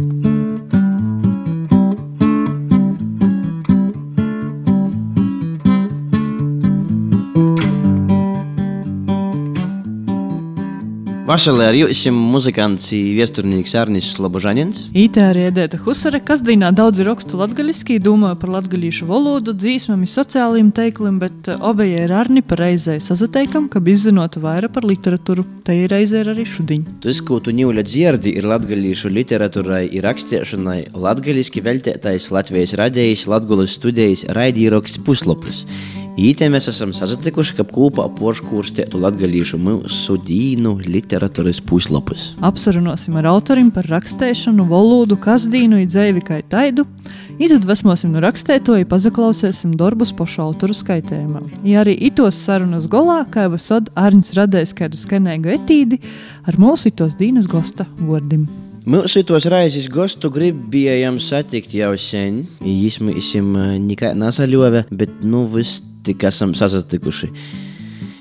Mm-hmm. Vašalē ar jums muzikants viesturnīgs Arnis Slobožaņins. Ītē arī Edēta Husare, kas dīnā daudz rakstu latgaļiski, domāja par latgaļīšu valodu, dzīsmami, sociāliem teikliem, bet obeja ir Arni par reizē sazateikam, ka izzinotu vairāk par literatūru. Te ir reizē arī šudiņ. Tas, ko tu ņūļa dzirdi, ir latgaļīšu literatūrai, ir rakstiešanai, latgaļiski veltētais Latvijas radījis, Latgulas studijas raidīraksts puslapis. Ītē mēs esam sazatikuši, ka kopā porškūrstētu latgalīšu mūsu dīnu literatūras puslapus. Apsarunosim ar autorim par rakstēšanu, valodu, kasdīnu, idzēvi kā taidu. Izadvesmosim no rakstētoja, pazaklausēsim darbus pašu autoru skaitējumā. Ja arī itos sarunas golā, kā jau sod Arņs radējis kādu skanēgu etīdi ar mūsu itos dīnas gosta vārdim. Mūsu tos raizes gostu gribējām satikt jau sen. Viņš mums nekā nesaļāva, bet nu viss tik esam sasatikuši.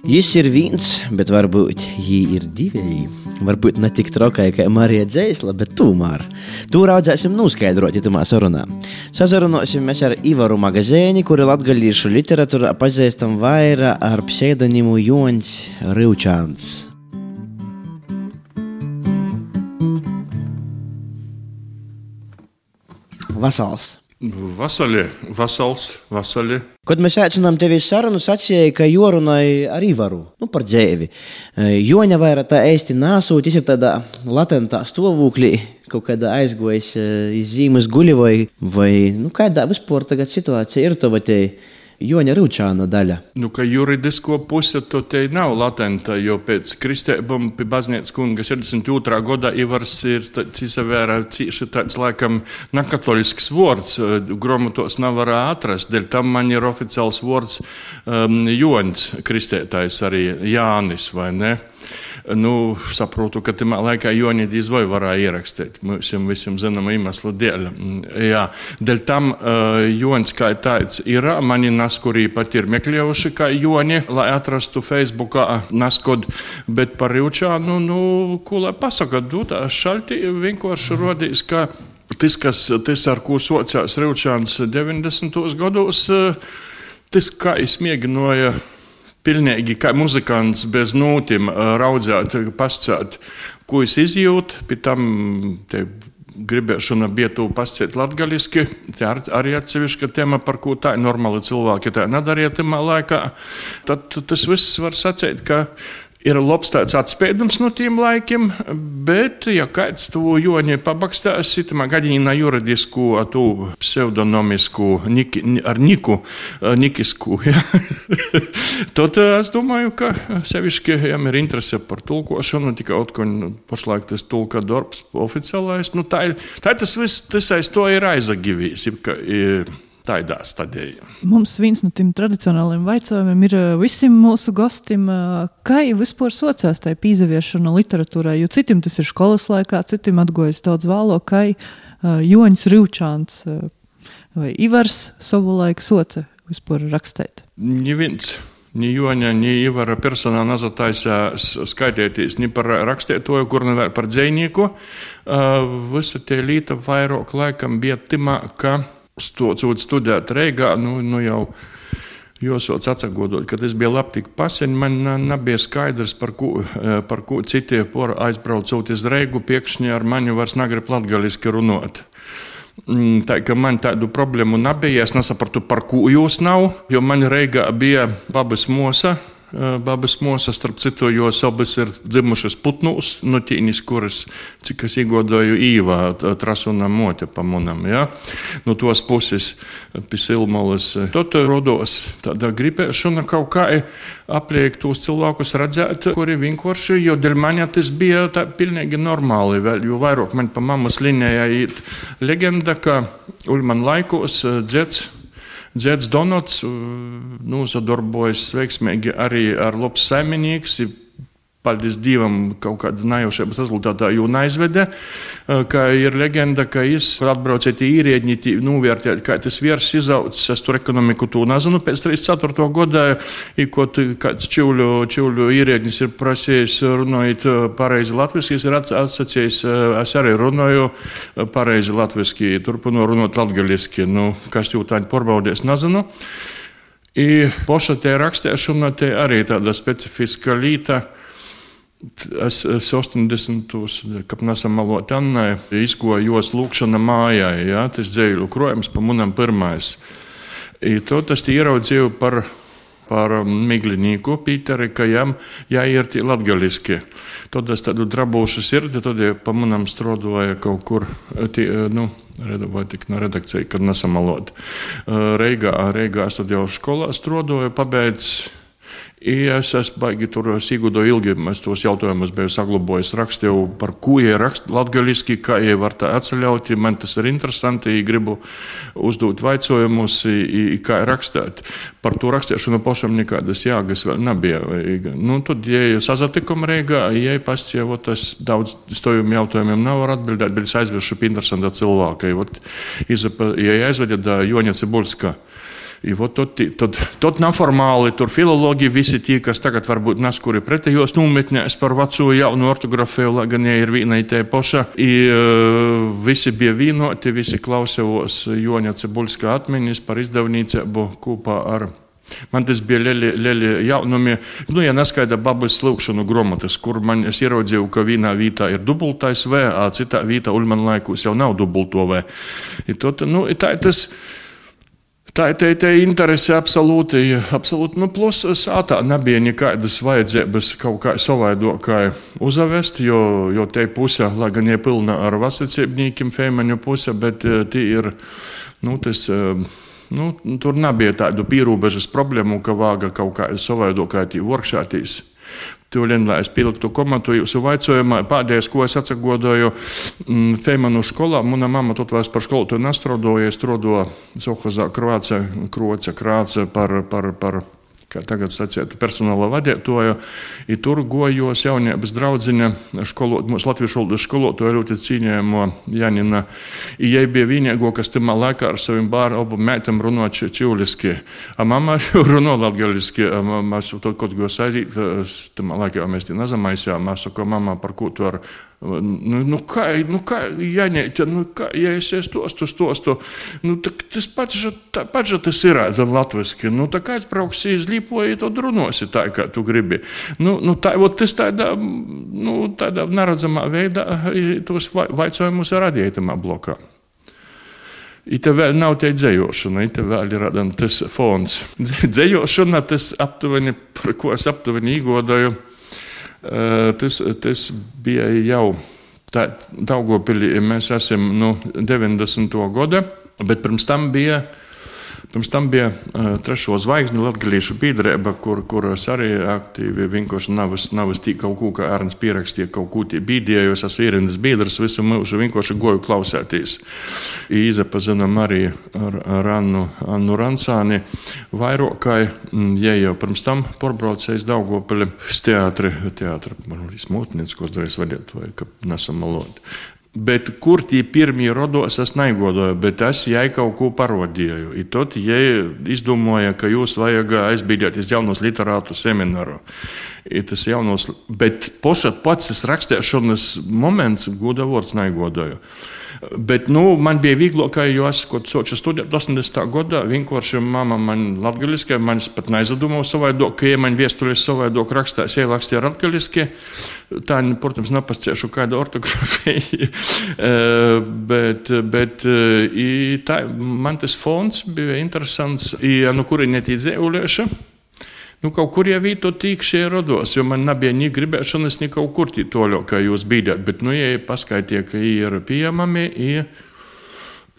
Jis ir viens, bet varbūt viņi ir divi. Varbūt ne tik trokai kā Marija Dzēsla, bet tomēr. To raudzēsim noskaidrot, ja tamā sarunā. Sazarunāsim mēs ar Ivaru Magazēni, kuri latgaļīšu literatūrā pazīstam vairāk ar pseidonimu Jons Rivčāns. Vasals! Vasaļie, vasals, vasaļie. Kad mēs aicinām tevi uz sarunu, sacīja, ka jorunai arī varu nu, par dzēvi. Joņa vairāk tā īsti nesūt, tas ir tādā latentā stāvoklī, kaut kādā aizgojas iz zīmes guļi vai, vai nu, kādā vispār tagad situācija ir to vatēji. Joņa Rūčāna daļa. Nu, ka juridisko pusi to te nav latenta, jo pēc kristēbam pie baznīcas kunga 62. gada Ivars ir cīsavērā cīši tāds laikam nakatolisks vārds, gromatos nav varā atrast, dēļ tam man ir oficiāls vārds um, Joņs kristētājs arī Jānis, vai ne? Nu, saprotu, ka tajā laikā Jonīdīs vai varēja ierakstīt. Mums visiem zināma iemesla dēļ. Jā, dēļ tam uh, Jonis kā tāds ir, mani naskurī pat ir meklējuši kā Joni, lai atrastu Facebookā naskod, bet par Rīvčānu, nu, ko lai pasaka, dūtā šalti vienkārši rodīs, ka tas, kas, tas ar ko sociās Rīvčāns 90. gados, tas kā izmēģināja pilnīgi kā muzikants bez nūtīm raudzēt, pascēt, ko es izjūtu, pēc tam gribēšana bija to pasciet latgaliski. Tā arī atsevišķa tēma, par ko tā normāli cilvēki tā nedarīja tajā laikā. Tad tas viss var sacīt, ka ir labs tāds atspēdums no tiem laikiem, bet, ja kāds to joņi pabakstās, itamā gadījumā juridisku, tu pseudonymisku, niki, ar niku, nikisku, ja? tad es domāju, ka sevišķi, ja ir interese par tulkošanu, tikai otkoņ pašlaik tas tulka darbs oficiālais, nu tā, tā tas viss, tas aiz to ir ir, tādā stadijā. Mums viens no tiem tradicionāliem jautājumiem ir visiem mūsu gostiem, kā jau vispār sociālās tajā pīzaviešana literatūrā, jo citiem tas ir skolas laikā, citiem atgojas daudz vēlo, kā Joņs Rīvčāns vai Ivars savulaik soca vispār rakstēt. Neviens. Ni Joņa, ni Ivara personā nazataisās skaitēties ni par rakstētoju, kur ne vēl par dzējnieku. Visa tie līta vairāk laikam bija timā, ka stocot studēt Reigā, nu, nu jau Josots atsakodot, ka tas bija labi tik paseņ, man nebija skaidrs, par ko, par ko citie por aizbraucot uz Reigu, piekšņi ar mani vairs negrib latgaliski runot. Mm, tā kā man tādu problēmu nebija, es nesapratu, par ko jūs nav, jo man Reigā bija babas mosa, Babas mūsas, starp citu, jo abas ir dzimušas putnūs, no tīnis, kuras, cik es iegodoju īvā, trasuna mote pamunam, ja? No tos puses pisilmolas. Tad rodos tāda gribēšana kaut kā apliekt tos cilvēkus redzēt, kuri vienkārši, jo dēļ maņa tas bija tā pilnīgi normāli, vēl, jo vairāk man pa mammas linijā ir leģenda, ka Ulman laikos dzets Dzēds Donots uh, nosadarbojas veiksmīgi arī ar labs saimnieks. Paldies Dievam, kaut kāda najaušības rezultātā jūna aizvede. Kā ir leģenda, ka es atbraucu tie īrēģi, novērtēt, kā tas virs izaugs. Es tur ekonomiku to nezinu. Pēc 34. gada, ikot kāds čivļu, čivļu īrēģis ir prasījis runājot pareizi latviski, es ir atsacījis, es arī runāju pareizi latviski, turpinu runāt latgaliski. Nu, kas jau tādi porbaudēs, nezinu. I poša te rakstēšana, te arī tāda specifiska līta. Es, es 80. kad nesam malot Annai, izgoju jos lūkšana mājai, ja, tas dzēļu krojums pa munam pirmais. I to tas ieraudzīju par, par miglinīku Pīteri, ka jam jāiet latgaliski. Tad es tādu drabūšu sirdi, tad ja pa munam strodoja kaut kur, tī, nu, vai tik no redakcija, kad nesamalot. Reigā, Reigā es tad jau skolā strodoju, pabeidz I es esmu baigi tur Sigūda ilgi, es tos jautājumus biju saglabājis, rakstīju par ko ir latgaliski, kā ie var tā atceļaut, man tas ir interesanti, I gribu uzdot vaicojumus, kā rakstēt. Par to rakstīšanu pašam nekādas jāgas vēl nebija. Nu, tad, ja sazatikam Reigā, ja pastie, tas daudz stojumu jautājumiem nav var atbildēt, bet es aizvešu pie interesanta cilvēka. Ja aizvedat Joņa Cibulska. I, ot, tad, tad, tad neformāli tur filologi, visi tie, kas tagad varbūt nes kuri pretējos nometnēs par veco jaunu ortografiju, lai gan ir viena tā paša. I, visi bija vienoti, visi klausījos Joņa Cebulska atmiņas par izdevniecību kopā ar Man tas bija lieli, lieli jaunumi. Nu, ja neskaidra babas slūgšanu grāmatas, kur man es ieraudzīju, ka vienā vietā ir dubultais V, a citā vietā Ulman laikos jau nav dubulto V. I tot, nu, tā tas. Tā ir tā interese absolūti, absolūti nu, plus sātā nebija nekādas vajadzības kaut kā savaidokai uzavest, jo, jo te puse, lai gan ir pilna ar vasarcībniekiem, fēmaņu puse, bet eh, tie ir, nu, tas, eh, nu, tur nebija tādu pierobežas problēmu, ka vāga kaut kā savaidokai tī workšātīs. Tūlīt, lai es pieliktu komentu jūsu vaicojumā, pēdējais, ko es atsagodoju mm, Feimanu skolā, mana mamma tot vairs par skolu to nestrodoja, es strodo Sohazā Kroāce, Kroce, Krāce par, par, par kā tagad sacītu, personāla vadītāju. Tur gojos jaunības draudzene, školot, mūsu latviešu valodas skolotāja ļoti cienījamo Janina. Jai bija vienīgo, kas tamā laikā ar saviem bērnu abu mētam runāt čiuliski. A mamma runā latgaliski, mēs to kaut ko saistīt, tamā laikā mēs te nezamaisījām, mēs sakām, mamma, par ko tu ar Nu, nu, kā, nu, kā jāņemt, nu, kā, ja es stostu, stostu, nu, tas pats, tā, pats tas ir latviski. Nu, tā kā aizbrauksi iz Līpoju, tad runosi tā, kā tu gribi. Nu, nu, tā, ot, tas tādā, nu, tādā neredzamā veidā tos vaicojumus radīja tamā blokā. Ite vēl nav tā dzējošana, ite vēl ir tas fons. Dzējošana, tas aptuveni, par ko es aptuveni īgodoju Tas, tas bija jau Daugopilī, mēs esam nu, 90. gada, bet pirms tam bija Pirms tam bija trešo zvaigžņu latgalīšu biedrība, kur, kuras arī aktīvi vienkārši navas, navas tī kaut ko, kā Ārns pierakstīja, kaut ko tie bīdīja, jo es esmu ierendas biedrs, visu mūžu vienkārši goju klausēties. Īzapazinam arī ar, ar Annu, Annu Rancāni vairokai, ja jau pirms tam porbraucējis Daugopili teātri, teātri, man arī smutniec, ko es darīju vadīt, vai ka nesam malot. Bet kur tie pirmie rados, es negodoju, bet es jai kaut ko parodīju. I tad jai izdomāja, ka jūs vajag aizbīdēties jaunos literātu semināru. I tas jaunos, bet poša pats tas rakstīšanas moments, goda vārds negodoju. Bet nu, man bija vieglāk, jo es sāku studēt 80. gadā. Vienkārši mamma man latgaliski, man pat neizdomāja savādāk, ka, ja man vēstures savādāk rakstās, ierakstīja latgaliski. Tā, protams, nepasciešu kādu ortografiju. Eh, bet, bet tā, man tas fons bija interesants, ja nu kuri netīdzējuļieši. Nu, kaut kur jau to tīkšķi rados, jo man nebija ni gribēšanas, ni kaut kur toļo, kā jūs bijāt. Bet, nu, ja paskaitie, ka ir pieejami, ir.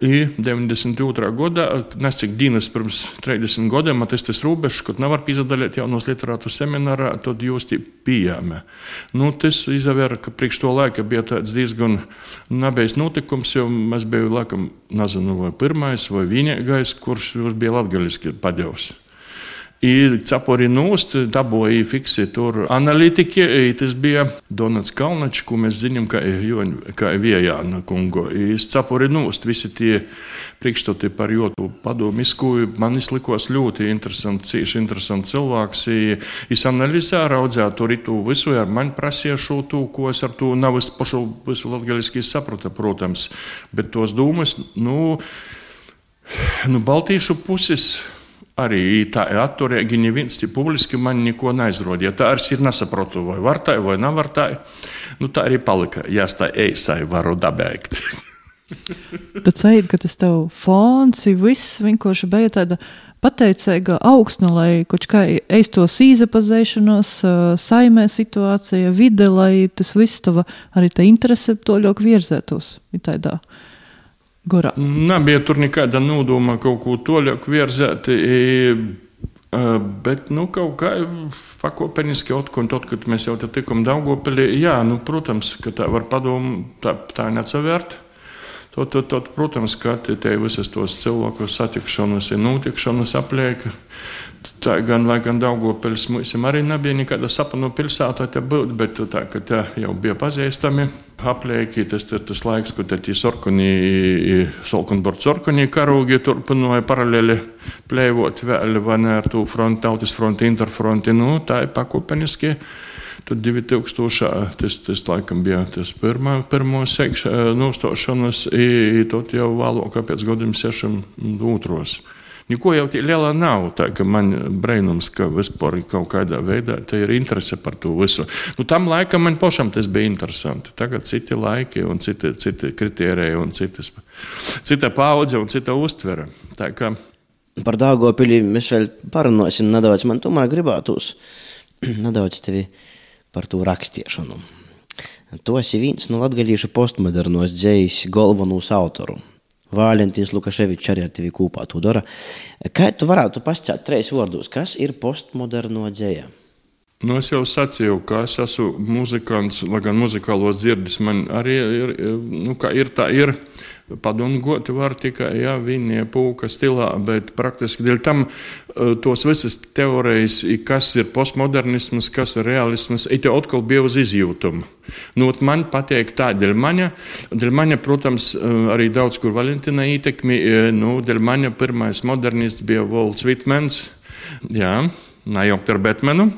I 92. gadā, nesik dienas pirms 30 gadiem, tas robežs, kad nevar piedalīt jaunos literātu seminārā, tad jūs tie pieejami. Nu, tas izvēra, ka priekš to laika bija tāds diezgan nabējs notikums, jo mēs bijām, laikam, nezinu, vai pirmais vai vienīgais, kurš bija latgaliski padevis. Ir cepuri nūst, dabūja fiksi tur analītiķi. Tas bija Donats Kalnačs, ko mēs zinām, ir kā Viejāna kungo. Ir cepuri nūst, visi tie priekšstati par jotu padomu izkūju. Man izlikos ļoti interesants, cīši interesants cilvēks. Es analizēju, raudzēju to ritu visu, ar mani prasīju šo to, ko es ar to nav es pašu visu latgaļiski sapratu, protams. Bet tos dūmas, nu, nu Baltīšu puses arī tā ir atturīga. Neviens publiski man neko neizrod. Ja tā arī ir nesaprotu, vai var tā, vai nevar tā, nu, tā arī palika. Ja es tā eisai varu dabēgt. tu ceļi, ka tas tev fons ir viss vienkārši bija tāda pateicīga augsne, lai kaut kā eistos īzapazēšanos, saimē situācija, vide, lai tas viss tava arī tā interese to ļoti virzētos. Ir tādā. Gorā. Nebija tur nekāda nodoma kaut ko toļāk virzēt. Bet, nu, kaut kā pakāpeniski, un tad, kad mēs jau te tikām Daugopilī, jā, nu, protams, ka tā var padomu, tā, tā necavērt. Tad, tad, tad, protams, ka te visas tos cilvēkus satikšanas, notikšanas aplieka. Tā gan, lai gan Daugopils mums arī nebija nekāda sapņu pilsētā te būt, bet tā, ka te jau bija pazīstami aplieki, tas ir tas laiks, kad tie sorkuni, Solkunbords sorkuni karūgi turpināja paralēli plēvot vēl, vai ne ar to fronti, tautas fronti, interfronti, nu, tā ir pakopeniski. Tad 2000. tas, tas laikam bija tas pirmā, pirmo sekša nostošanas, i tad jau vēlāk, pēc gadiem sešiem otros. Neko jau tā liela nav. Tā, man brīnums, ka vispār kaut kādā veidā ir interese par to visu. Nu, tam laikam man pašam tas bija interesanti. Tagad citi laiki un citi, citi kritēriji un citas, cita paudze un cita uztvere. Ka... Par Dāngopili mēs vēl parunāsim nedaudz. Man tomēr gribētos nedaudz tevi par to rakstīšanu. Tu esi viens no latgadījušu postmodernos dzējas galvenos autorus. Valentīns Lukaševičs arī ar tevi kopā to dara. Kā tu varētu pastāstīt trīs vārdos, kas ir postmoderno dzēja? Nu, es jau sacīju, ka es esmu muzikants, lai gan muzikālos dzirdis man arī ir, nu, ir tā ir. Padomāt, var tikai jā, viņa pūka stilā, bet praktiski dēļ tam e, tos visas teorijas, kas ir postmodernisms, kas ir realisms, jau atkal bija uz izjūtumu. Nu, man patīk tā, dēļ maņa, dēļ maņa, protams, e, arī daudz kur Valentina ietekmi, e, nu, dēļ maņa pirmais modernists bija Volts Vitmens, jā, najaukt ar Betmenu,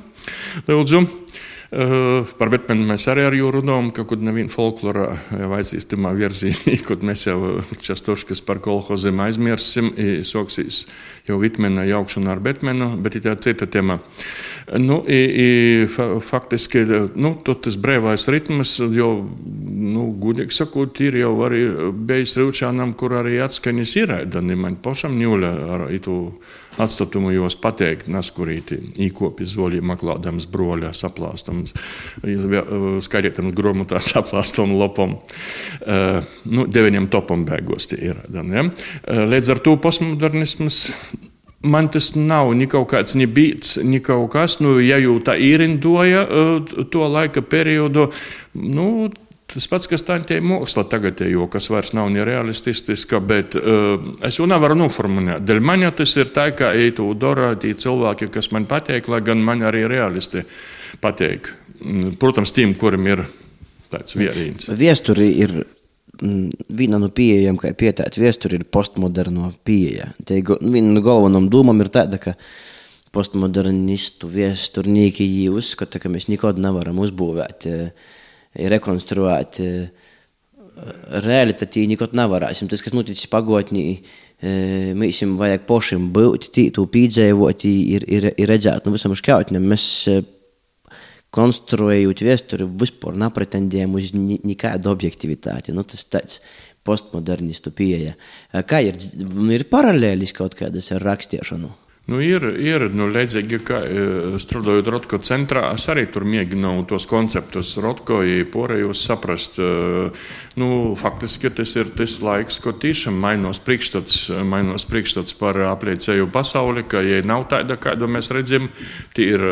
lūdzu. Par Batmanu mēs arī ar jūru runājam, ka kaut neviena folklorā jau aizīstamā virzienā, kad mēs jau častoškas par kolhoziem aizmirsim, soksīs jau Vitmena jaukšana ar Batmanu, bet ir tā cita tēma. Nu, i, i, fa, faktiski, nu, tas brīvais ritms, jau, nu, gudīgi sakot, ir jau arī bijis Rūčānam, kur arī atskaņas ir, Dani man pašam ņūļa ar itu atstatumu jūs pateikt, naskurīti īkopi zoļi maklādams broļā saplāstams, skaidrietam gromotā saplāstam lopam, uh, nu, deviņiem topam bēgos tie ir. Ja? Līdz ar to postmodernisms man tas nav ni kaut kāds ni bīts, ni kaut kas. Nu, ja jau tā īrindoja to laika periodu, nu, Tas pats, kas tā ir māksla tagad, jo kas vairs nav nerealistiska, bet uh, es jau nevaru noformulēt. Dēļ man tas ir tā, ka eitu dara tie cilvēki, kas man patīk, lai gan man arī realisti patīk. Mm, protams, tiem, kuriem ir tāds vierīns. Viesturi ir viena no pieejām, kā pieteikts, viesturi ir postmoderno pieeja. Te viena no galvenām domām ir tāda, ka postmodernistu viesturnieki uzskata, ka mēs nekad nevaram uzbūvēt. Uh, rekonstruēt realitāti nekad nevarēsim. Tas, kas noticis pagātnē, mēs vajag pašiem būt, tītu piedzīvot, ir, ir, ir redzēt no visam šķautņam. Mēs konstruējot vēsturi, vispār nepretendējam uz nekādu objektivitāti. Nu, tas tāds postmodernistu pieeja. Kā ir, ir paralēlis kaut kādas ar rakstīšanu? Nu, ir, ir nu, līdzīgi, ka strādājot Rotko centrā, es arī tur mēģināju tos konceptus Rotko porējos saprast. Nu, faktiski tas ir tas laiks, ko tiešām mainos priekšstats, mainos priekšstats par apliecēju pasauli, ka, ja nav tāda, kādu mēs redzam, tie ir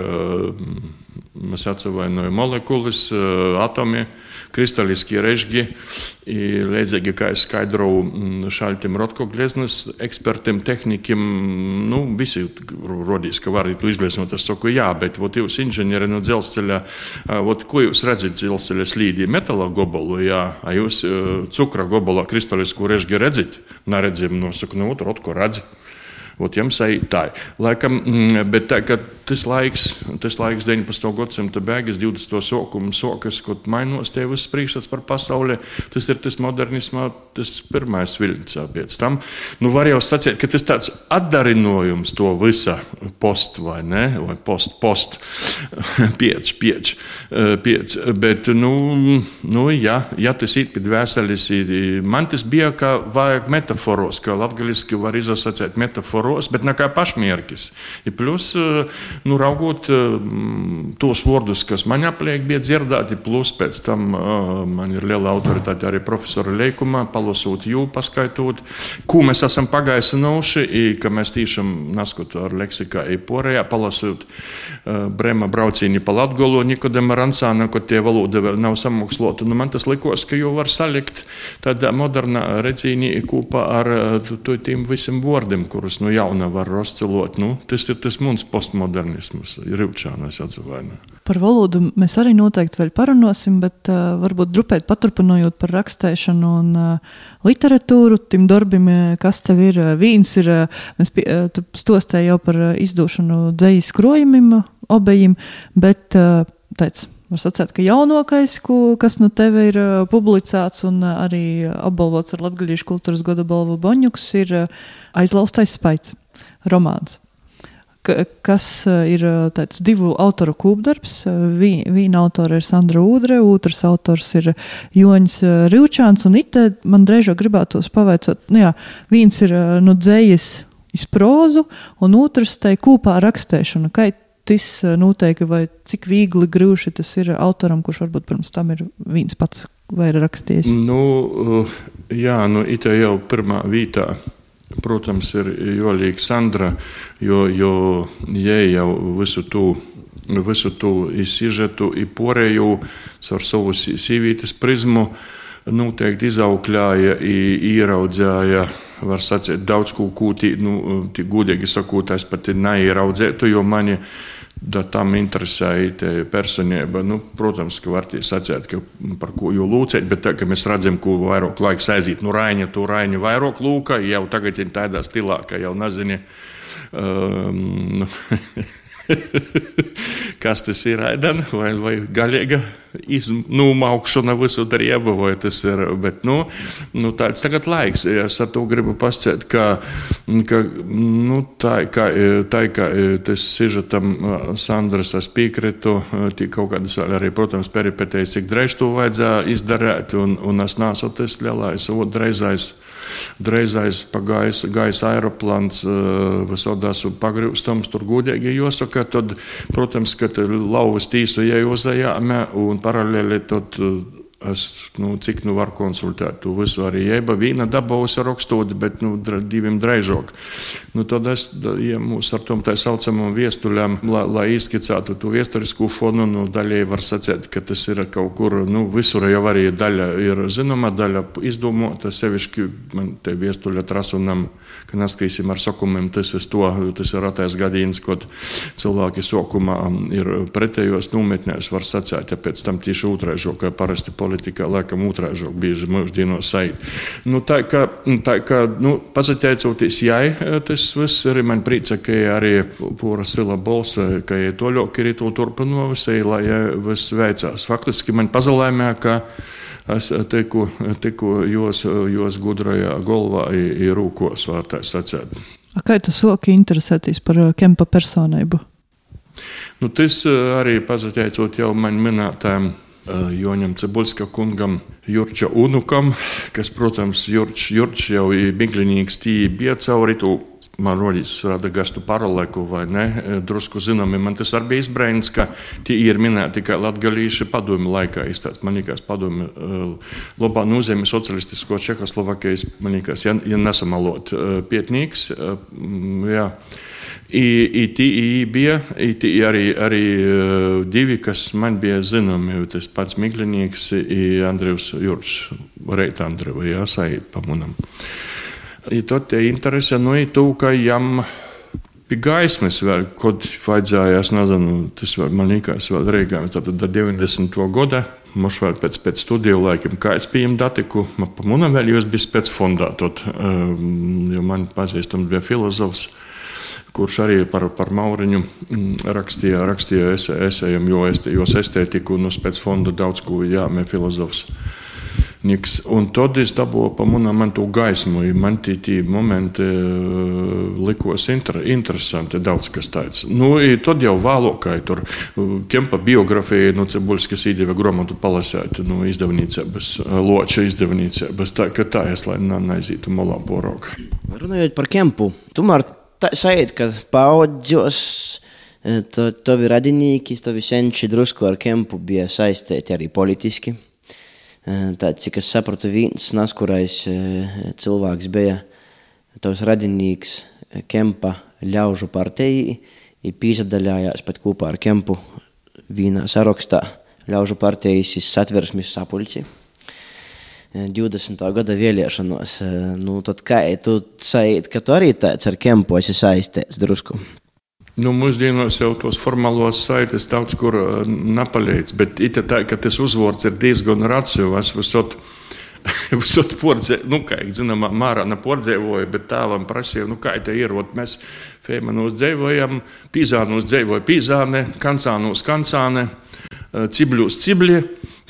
Mēs atsevainojam molekulas, atomi, kristāliskie režģi. Līdzīgi kā es skaidroju mm, šādiem rotkogleznas ekspertiem, tehnikiem, nu, visi rodīs, ka varat izglītot. Es saku, jā, bet ot, jūs inženieri no dzelzceļa, ot, ko jūs redzat dzelzceļa slīdī? Metāla gobolu, jā, a jūs cukra gobolā kristālisku režģi redzat? Neredzam, no saku, nu, rotko redzat. Ot, jums ir tā. Laikam, mm, bet tā, tas laiks, tas laiks 19. gadsimta beigas, 20. sākuma sokas, kad mainos tie viss priekšstats par pasauli, tas ir tas modernismā, tas pirmais viļņš. Pēc tam, nu, var jau sacīt, ka tas tāds atdarinojums to visa post vai ne, vai post, post, piec, piec, piec. Bet, nu, nu ja, ja tas ir pie dvēseles, man tas bija kā vajag metaforos, ka latgaliski var izasacēt metaforu varos, bet ne kā pašmērķis. Ja plus, eh, nu, raugot eh, tos vārdus, kas man apliek, bija dzirdēti, plus pēc tam eh, man ir liela autoritāte arī profesora Leikumā, palasot jū, paskaitot, ko mēs esam pagaisinoši, ka mēs tīšām naskot ar leksikā eiporējā, palasot Brema braucīni pa Latgolu, Nikodema Ransāna, ko tie valoda vēl nav samokslota. Nu, man tas likos, ka jau var salikt tādā modernā redzīnī kopā ar tiem visiem vārdiem, kurus nu, jauna var rozcelot. Nu, tas ir tas mums postmodernisms, ir Rīvčānais atzīvaina. Par valodu mēs arī noteikti vēl parunāsim, bet uh, varbūt drupēt paturpinojot par rakstēšanu un uh, literatūru, tim darbim, kas tev ir, vīns ir, mēs pie, uh, stostēji jau par izdošanu dzējas krojumim, obejim, bet uh, teic, Var sacīt, ka jaunākais, ko, kas no tevis ir uh, publicēts un uh, arī apbalvots ar Latvijas kultūras gada balvu Boņuks, ir uh, aizlaustais spaids, romāns. Ka, kas ir tāds divu autoru kūpdarbs. Viena autora ir Sandra Udre, otrs autors ir. Un it man drēžo gribētos pavaicot, nu jā, viens ir no dzējas izprozu, un otrs tai kūpā rakstēšana. Kā tas eh, noteikti, vai cik viegli grūši tas ir autoram, kurš varbūt pirms tam ir viens pats vai ir rakstījis? Nu, eh, jā, nu, it jau pirmā vietā. Protams, ir Jolīga Sandra, jo, jo jai jau visu to visu to izsižetu, porēju caur savu sīvītes prizmu noteikti izaukļāja, ieraudzēja, var sacīt, daudz ko kūtī, nu, gudīgi sakot, es pat neieraudzētu, jo mani da tam interesēja personība. Nu, protams, ka var sacīt, ka par ko jau lūdzēt, bet tā, mēs redzam, ko vairāk laiks aiziet. Nu, Raņa, tu Raņa vairāk lūka, jau tagad ir tādā stilā, ka jau nezini. Um, kas tas ir ēdama vai, vai gaļīga iznūmaukšana visu darību, vai tas ir. Bet, nu, nu, tāds tagad laiks. Es ar to gribu pasciet, ka, ka nu, tā, ka, tā, ka tas sižetam Sandras es piekrītu, tik kaut kādas arī, protams, peripetējas, cik dreiž to vajadzēja izdarīt, un, un es nāsu tas lielais, otrais Dreizais pagājis gaisa aeroplāns, visādās pagrīvstams, tur gudīgi jāsaka. Tad, protams, ka lauvas tīsu iejūzējāme un paralēli tad Es, nu, cik nu varu konsultēt, to visu arī jēba. Vīna dabūsi rakstot, bet nu, diviem draižok. Nu, tad es ja mūs ar tom tā saucamam viestuļam, lai, lai izskicētu to viesturisko fonu, nu, daļai var sacēt, ka tas ir kaut kur, nu, visur jau arī daļa ir zināma, daļa izdomota, sevišķi man te viestuļa trasunam, ka neskrīsim ar sakumiem, tas ir to, tas ir atais gadījums, kad cilvēki sokumā ir pretējos nometnēs, var sacēt, ja pēc tam tieši otraižok, kā parasti politikā, laikam, otrāžāk bieži mūždienos sajūt. Nu, tā kā, tā kā nu, pateicoties jai, tas viss arī man prīca, ka arī pūra sila balsa, ka jai to ļoti ir to turpinovisai, lai jai viss veicās. Faktiski man pazalēmē, ka es tiku, tiku jos, jos gudrajā galvā ir rūkos, var tā sacēt. Kā tu soki interesēties par Kempa personību? Nu, tas arī pazateicot jau man minētājiem Joņam Cebulska kungam, Jurča Unukam, kas, protams, Jurč, Jurč jau ir biglinīgs tī bija cauri to man rodīs rada gastu paraleku vai ne, drusku zināmi. Man tas arī bija izbrēns, ka tie ir minēti tikai latgalīši padomi laikā. Izstāst, man liekas, padomi labā nozīmē socialistisko Čehoslovakijas, man liekas, ja, ja nesamalot pietnīgs. Jā. Tī bija tī arī, arī divi, kas man bija zināmi. Tas pats Miglinieks, Andrejs Jurčs, Reita Andreva, jā, saīt pa munam. I to te interese, nu, i tu, ka jam pie gaismas vēl, kad vajadzēja, es nezinu, tas vēl, man liekas, vēl Rīgā, tātad 90. gada. Mums vēl pēc, pēc studiju laikiem, kā es pieņemu datiku, man pa munam vēl jūs bija pēc fondā, tot, um, jo man pazīstams bija filozofs, kurš arī par, par Mauriņu rakstīja, rakstīja esējam, jo es, jos estētiku, nu, pēc fonda daudz ko jāmē filozofs. Niks. Un tad es dabūju pa to gaismu. Man tie, momenti likos inter, interesanti, daudz kas tāds. Nu, tad jau vēlokai tur Kempa biografija, nu, Cebuļskas īdeva gromatu palasēt, nu, izdevniecības, loča izdevniecības, tā, tā es, lai neaizītu molā porok. Runājot par Kempu, tomēr tā sajūt, ka paudzos to, tavi radinieki, tavi senči drusku ar Kempu bija saistīti arī politiski. Tāds, cik es sapratu, viens naskurais cilvēks bija tavs radinīgs Kempa ļaužu partijai, ir pīsadaļājās pat kopā ar Kempu vienā sarakstā ļaužu partijas satversmes sapulci. 20. gada vēlēšanos. Nu, tad kā tu sajūti, ka tu arī tāds ar Kempu esi saistīts drusku? Nu, mūsdienās jau tos formālos saites daudz kur nepalīdz, bet it tā, ka tas uzvārds ir diezgan racionāls. Visot, visot pordzē, nu, kā jau zinām, mārā nepordzēvoja, bet tālam prasīja, nu, kā te ir, ot mēs Fēmanos dzīvojam, Pīzānos dzīvoja Pīzāne, Kancānos Kancāne, Cibļos Cibļie.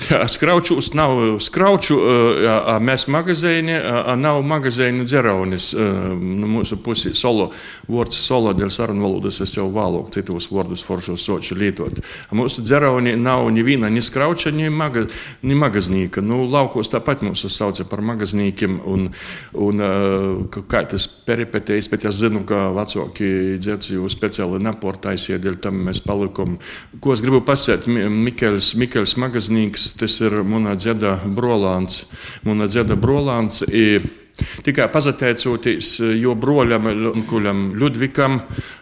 Jā, skraučus nav skrauču, jā, mēs magazīni, nav magazīnu dzeraunis. Nu, mūsu pusi solo, vārds solo dēļ sarunu valodas es jau vēlāk citos vārdus foršos soču lietot. Mūsu dzerauni nav neviena, ni skrauča, ni, maga, ni magaznīka. Nu, laukos tāpat mūsu sauca par magaznīkiem un, un kā tas peripetējis, bet es zinu, ka vecāki dzercīju speciāli neportaisīja, dēļ tam mēs palikam. Ko es gribu pasēt, Mikels, Mikels magaznīks, tas ir mana dzeda brolāns. Mana dzeda brolāns ir tikai pazateicoties jo broļam, Ludvikam,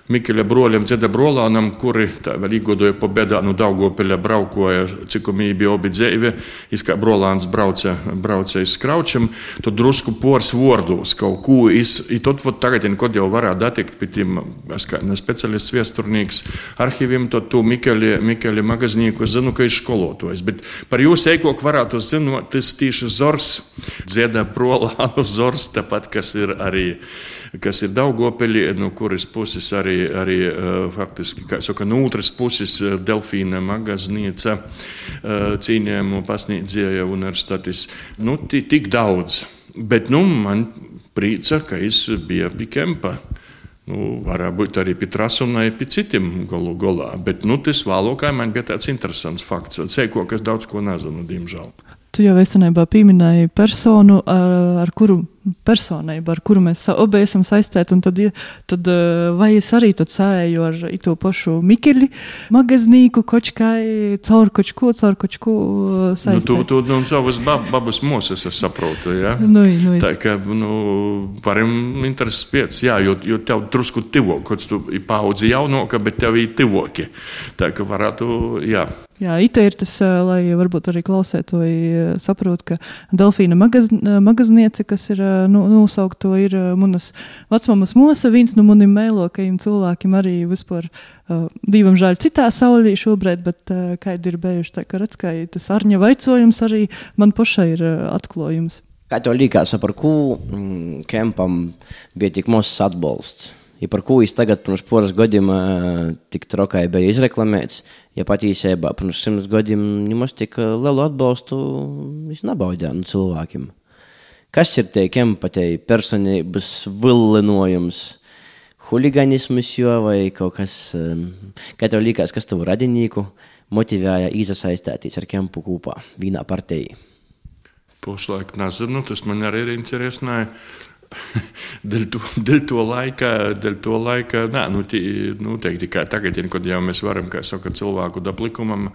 Mikļa broļam, Dzeda Brolānam, kuri vēl īgodoja pa bedānu Daugopeļa braukoja, cik viņi bija obi dzēvi, es kā Brolāns brauca, brauca iz Skraučam, tad drusku pors vordos kaut ko, es, i tot vot tagad, kod jau varētu datikt pie tiem, es kā ne specialists viesturnīgs arhīviem, tad tu Mikļa, Mikļa magaznīku zinu, ka ir skolotojs, bet par jūs eikok varētu zinot, tas tieši Zors, Dzeda Brolānu Zors, tāpat, kas ir arī kas ir Daugopeļi, no kuras puses arī, arī faktiski, kā saka, no otras puses Delfīna magaznieca cīņējumu pasniedzēja universitātes. Nu, tik daudz. Bet nu, man prīca, ka es biju pie Kempa. Nu, varētu būt arī pie Trasunai, pie citiem galu galā. Bet nu, tas vēlākā man bija tāds interesants fakts. Ceļko, kas daudz ko nezinu, diemžēl. Tu jau esenībā pieminēji personu, ar kuru personību, ar kuru mēs abi esam saistīti. Tad, tad vai es arī sēju ar to pašu Mikeli, magaznīku, kočkai, caur kočku, caur kočku saistīti? Nu, tu, tu nu, savas bab, babas mūsas, es saprotu, ja? Nu, nu, Tā kā, nu, varam intereses piec, jā, jo, jo tev drusku tivo, kaut tu paudzi jaunoka, bet tev ir tivoki. Tā kā varētu, jā. Jā, ite ir tas, lai varbūt arī klausētoji saprot, ka Delfīna magaz, magazniece, kas ir nu, nosaukt to ir manas vecmāmas mosa, viens no maniem mēlokajiem cilvēkiem arī vispār. Uh, Dievam žēl citā saulē šobrīd, bet uh, kādi ir bijuši tā, ka redz, ka tas arņa vaicojums arī man pašai ir atklājums. Kā tev liekas, par ko mm, Kempam bija tik mazs atbalsts? Ja par ko viņš tagad, pirms poras gadiem, tik trokai bija izreklamēts, ja patiesībā pirms simts gadiem nemaz tik lielu atbalstu viņš nebaudīja no cilvēkiem. Kas ir tie empatija, personības villinojums, huligānisms, vai kaut kas, kā tev liekas, kas tavu radinīku motivēja iesaistīties ar kempu kopā vienā partijā? Pašlaik nezinu, tas man arī ir interesanti. dēļ, to, dēļ to laika, dēļ to laika, nē, nu, tī, nu, teikt, tikai tagad, kad jau mēs varam, kā saka, cilvēku dablikumam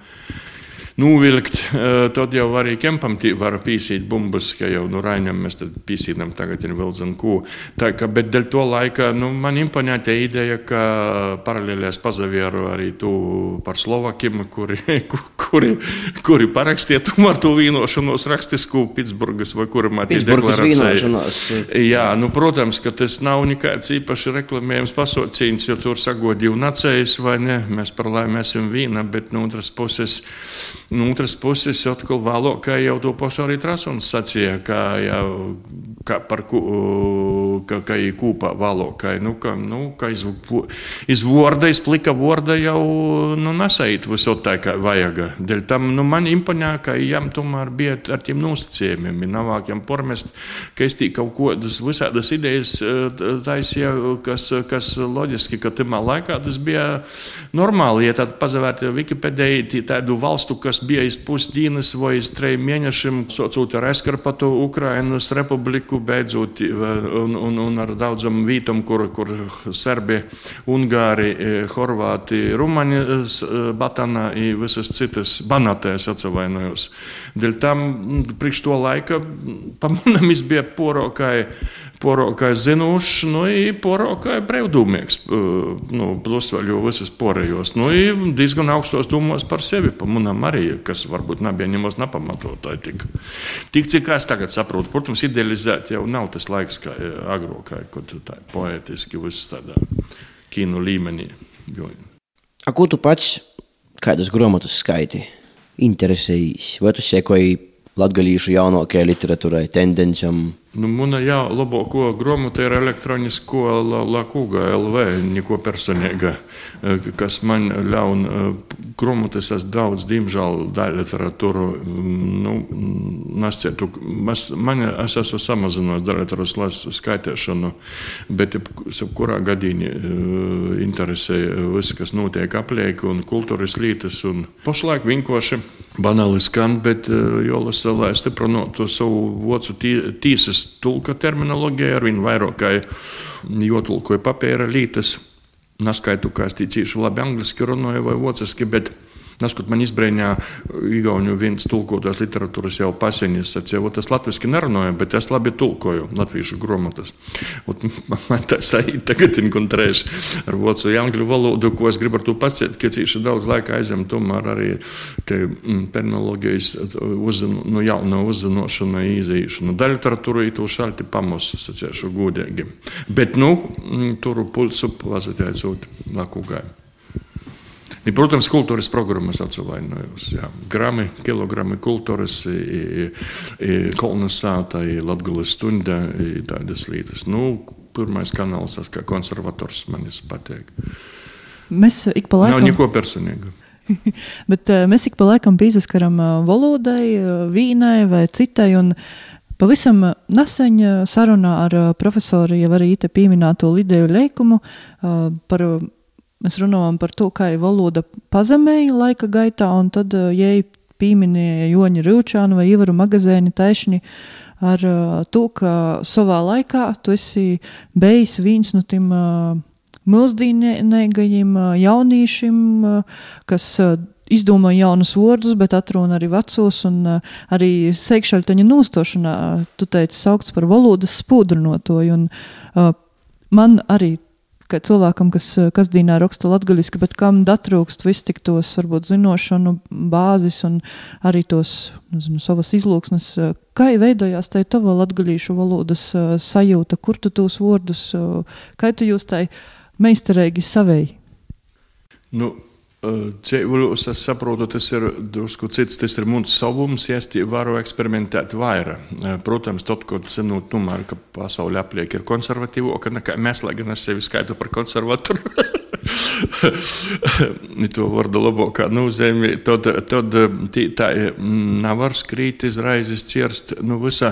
novilkt, tad jau arī kempam var pīsīt bumbas, ka jau no Rainam mēs pīsītam tagad ir vēl zin ko. Tā kā, bet dēļ to laika, nu, man imponē tā ideja, ka paralēlēs pazavieru arī tu par Slovakiem, kuri, kuri, kuri parakstīja tomēr to vienošanos rakstisku Pitsburgas vai kura matī deklarāciju. Jā, nu, protams, ka tas nav nekāds īpaši reklamējums pasaucījums, jo tur sagodīju nacējus vai ne, mēs par laimi esam vīna, bet no otras puses No otras puses, atkal vēlāk, jau to pašu arī Trasons sacīja, ka, jau, ka par ka, ka ir kūpā vēlāk, nu, ka, nu, ka iz, iz vorda, iz plika vorda jau nu, nesait visot tā, kā vajag. Dēļ tam nu, man imponē, ka jām tomēr bija ar tiem nosacījumiem, navāk jām pormest, ka es tī kaut kādas visādas idejas taisīja, kas, kas loģiski, ka timā laikā tas bija normāli, ja tad pazavērt Wikipediju tādu valstu, kas bija iz pusdienas vai iz trejiem mēnešiem, saucot ar Eskarpatu, Ukrainas republiku, beidzot un, un, un ar daudzam vītam, kur, kur serbi, ungāri, horvāti, rumani, batana un visas citas banatēs atsevainojos. Dēļ tam priekš to laika pamanam izbija porokai Porokai zinošs, nu, porokai brīvdūmīgs, nu, plus vēl jau visas porējos. Nu, diezgan augstos domos par sevi, pa manam arī, kas varbūt nebija ņemos nepamatotāji. Tik, tik cik es tagad saprotu, protams, idealizēt jau nav tas laiks, kā agrokai, kad tā poetiski viss tādā kino līmenī. Jo. A, ko tu pats, kādas grāmatas skaiti, interesējies? Vai tu sekoji latgalīšu jaunākajai literatūrai, tendencēm? Nu, Mana jā, labāko grāmatu ir elektronisko lakūga LV, neko personīga, eh, kas man ļaun eh, grāmatas, es daudz, diemžēl, daļu literatūru, mm, nu, nescietu, es, man, es esmu samazinājis literatūras skaitīšanu, bet kurā gadījumā eh, interesē viss, kas notiek apliek un kultūras lītas, un pašlaik vienkārši banāli skan, bet jālasa, lai stiprinātu savu vocu tīsas tulka terminoloģija, ar vien vairāk kā jotulkoja papīra lītas. Neskaitu, kā es tīcīšu labi angliski runāju vai vāciski, bet Naskot man izbrēņā Igauniju viens tulkotās literatūras jau paseņas, sacīja, tas latviski nerunāja, bet es labi tulkoju latviešu grāmatas. Man tā sajūta tagad ir kontrēši ar vocu angļu valodu, ko es gribu ar to pacēt, ka cīši daudz laika aizem tomēr arī te terminoloģijas uzzinu, no jauna uzzinošana, īzīšana. Daļa literatūra ir to šalti pamosu, sacīšu gudīgi. Bet, nu, turu pulsu pazatēcot lakūgai. I, protams, kultūras programmas atsevainojos. Grami, kilogrami kultūras, kolonizētā, Latgulas stunda, tādas lietas. Nu, pirmais kanāls, tas kā konservators man patīk. Mēs ik pa laikam. Nav neko personīgu. Bet mēs ik pa laikam piesaskaram uh, valodai, uh, vīnai vai citai. Un, Pavisam nesen sarunā ar profesoru jau arī pieminēto Lidiju Leikumu par Mēs runājam par to, kā valoda pazemēja laika gaitā, un tad, ja pieminēja Joņa Rūčānu vai Ivaru Magazēni taišņi ar to, ka savā laikā tu esi bijis viens no tiem milzīgajiem jauniešiem, kas izdomā jaunus vārdus, bet atruna arī vecos, un arī sekšaļtaņa nūstošanā, tu teici, saukts par valodas spūdrinotoju, un man arī ka cilvēkam, kas kasdienā raksta latgaļiski, bet kam datrūkst viss tik tos, varbūt, zinošanu bāzis un arī tos, nezinu, savas izlūksnes. Kā veidojās tai tava latgaļīšu valodas sajūta, kur tu tos vārdus, kā tu jūs tai meistarīgi savēji? Nu, Dzīvuļos es saprotu, tas ir drusku cits, tas ir mums savums, es varu eksperimentēt vairāk. Protams, tad, kad zinot, tomēr, ka pasaule apliek ir konservatīvo, ka nekā mēs, lai gan es sevi skaitu par konservatoru, to vārdu labākā nozīmē, tad, tad tī, tā nevar skrīt izraizes cirst, nu visā.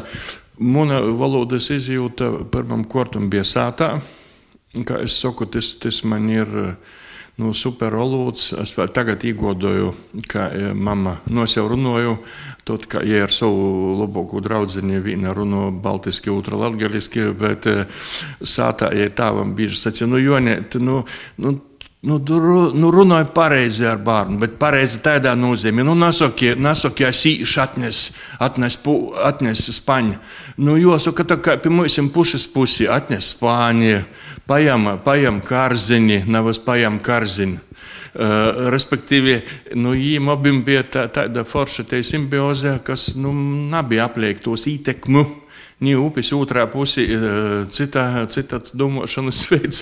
Mana valodas izjūta pirmam kortam bija sātā, kā es saku, tas, tas man ir nu, superolūds. Es vēl tagad īgodoju, ka e, mamma nosau runāju, tad, ka ja ar savu labāko draugu viena runā baltiski, otra latgaliski, bet e, sātā, ja tāvam bieži sacīja, nu, Jonē, nu, nu, Nu, tur nu, runāja pareizi ar bērnu, bet pareizi tādā nozīmē. Nu, nesakiet, sīši atnes, atnes, pu, atnes Spāņu. Nu, jāsaka, tā kā pie mums pušas pusi atnes Spāņu, pajam, pajam karziņi, nevis pajam karziņi. Uh, respektīvi, nu, viņiem abiem bija tā, tāda forša simbioze, kas nu, nebija apliektos ietekmu Nī upes otrā pusē citā, citā domāšanas veids.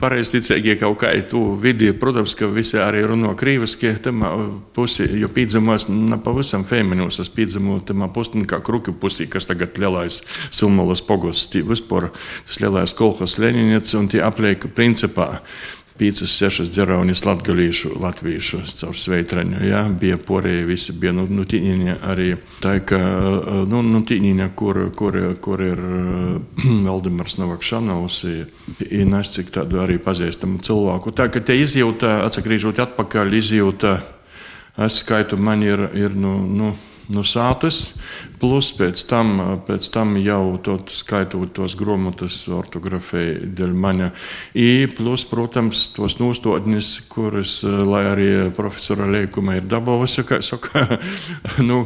Pareizticīgie kaut kā ir tu vidi, protams, ka visi arī runā krīviski, tamā pusi, jo pīdzamās pavisam feminūs, es pīdzamu tamā pusnikā kruki pusī, kas tagad lielais Silmolas pogosts, vispār tas lielais kolhas Leninets un tie apliek principā. Pīcis, sešas dzeraunis latgalīšu, latviešu caur sveitraņu, jā, bija porēji, visi bija, nu, nu tīņiņa arī, tā, ka, nu, nu tīņiņa, kur, kur, kur ir Valdemars Novakšanovs, ir nes cik tādu arī pazīstamu cilvēku. Tā, ka te izjūta, atsakrīžot atpakaļ, izjūta, es skaitu, man ir, ir, nu, nu, no sātas, plus pēc tam, pēc tam jau skaitot tos grāmatas ortografēju dēļ maņa. I plus, protams, tos nostādnes, kuras, lai arī profesora Leikuma ir dabūjusi, kā saka, nu,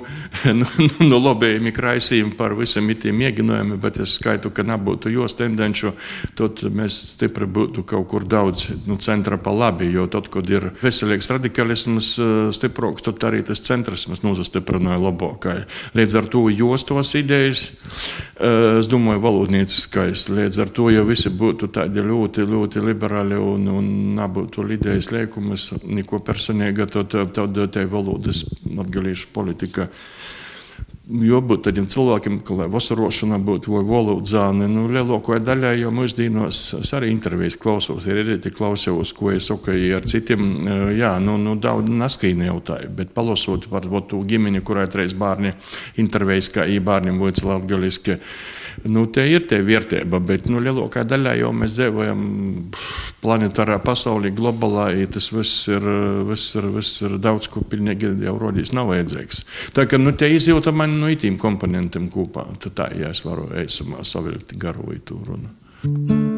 nu, nu lobējumi kraisījumi par visam itiem mēģinājumiem, bet es skaitu, ka nebūtu jos tendenču, tad mēs stipri būtu kaut kur daudz nu, centra pa labi, jo tad, kad ir veselīgs radikalisms stiproks, tad arī tas centrisms nozastiprināja labākai. Līdz ar to jostos idejas, eh, es domāju, valodnieciskais. Līdz ar to, ja visi būtu tādi ļoti, ļoti liberāli un, un nebūtu idejas liekumus, neko personīga, tad tādā valodas atgalīšu politika jābūt tādiem cilvēkiem, ka, lai vasarošana būtu vai valodzāne, nu, lielākajai daļai jau mūsdienos es arī intervijas klausos, ir arī klausos, ko es saku ar citiem, jā, nu, nu daudz naskrīni jautāju, bet palasot par to ģimeni, kurai reiz bārni intervijas, kā ī bārniem vācu latgaliski, Nu, te ir tie vērtība, bet nu, lielākā daļā jau mēs dzīvojam planetārā pasaulē, globālā. Tas viss ir, viss ir, viss ir daudz, ko pilnīgi jau rodīs nav vajadzīgs. Tā kā nu, te izjūta man no itīm komponentiem kopā, tad tā, ja es varu eisamā savilkt garu vai tu runu.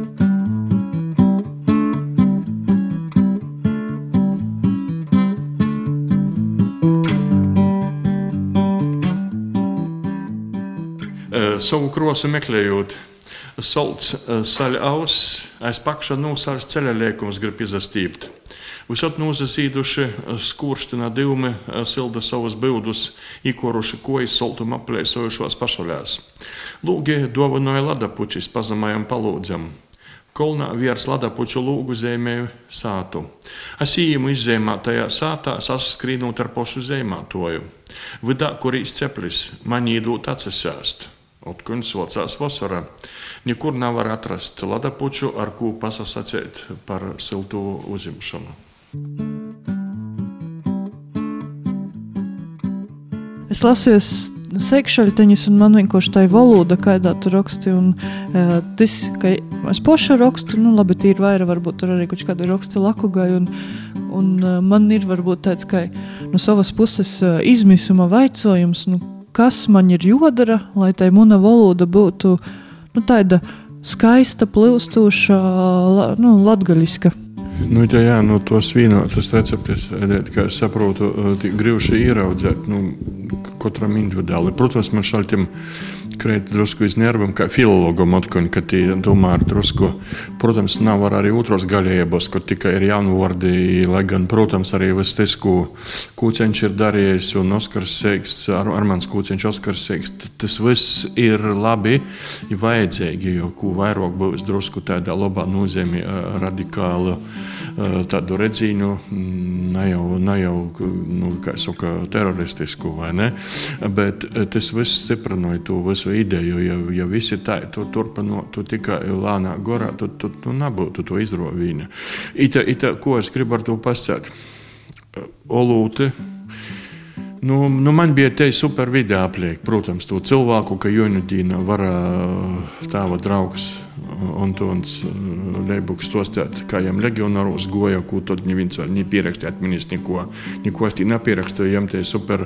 Savu krosu meklējot. Solts saļa auss, aiz pakša nosārs ceļa liekums grib izastīpt. Visot nozasīduši skurština divmi silda savus bildus, īkoruši kojas soltum aplēsojušos pašaļās. Lūgi dovanoja ladapučis pazemajam palūdzam. Kolnā virs ladapuču lūgu zīmēju sātu. Es īmu izzēmā tajā sātā, saskrīnot ar pošu zīmātoju. Vidā, kur īsts man īdūt atsisēst. Otkuņš socās vasarā. Nekur nevar atrast ladapuču, ar ko pasasacēt par siltu uzimšanu. Es lasīju sekšaļteņus, un man vienkārši tā ir valoda, kādā tu raksti. Un, uh, tas, ka es pošu rakstu, nu labi, tīri vaira, varbūt tur arī kaut kāda raksta lakugai. Un, un uh, man ir varbūt tāds, ka no savas puses uh, izmisuma vaicojums. Nu, kas man ir jādara, lai tai mana valoda būtu nu, tāda skaista, plūstoša, nu, latgaļiska. Nu, tā, jā, nu, tos vīnotus receptes, kā es saprotu, grūti ieraudzīt nu, katram individuāli. Protams, man šaltim krīt drusku iz nerviem, kā filologam atkoņ, ka tī domā ar drusku. Protams, nav arī otros gaļējības, ka tikai ir jaunu vārdi, lai gan, protams, arī viss tas, ko Kūceņš ir darījis un Oskars Seiks, Ar Armāns Kūceņš, Oskars Seiks, tas viss ir labi, ir vajadzīgi, jo ko vairāk būs drusku tādā labā nozīmē radikāla tādu redzīņu, ne jau, ne jau nu, saka, teroristisku, ne, bet tas viss stiprināja to visu ideju. Ja, ja visi tā to turpinot, tu tikai lēnā gorā, tad tu, tu, tu nebūtu to izrovīna. Ita, ita, ko es gribu ar to pasakāt? Olūte. Nu, nu man bija te super video apliek, protams, to cilvēku, ka Jonudīna var tāva draugs Antons Leibuks stostāt, kā jām legionāros goja, ko tad neviens vēl nepierakstīt, ministrs neko, neko stī nepierakstīja, jām tie super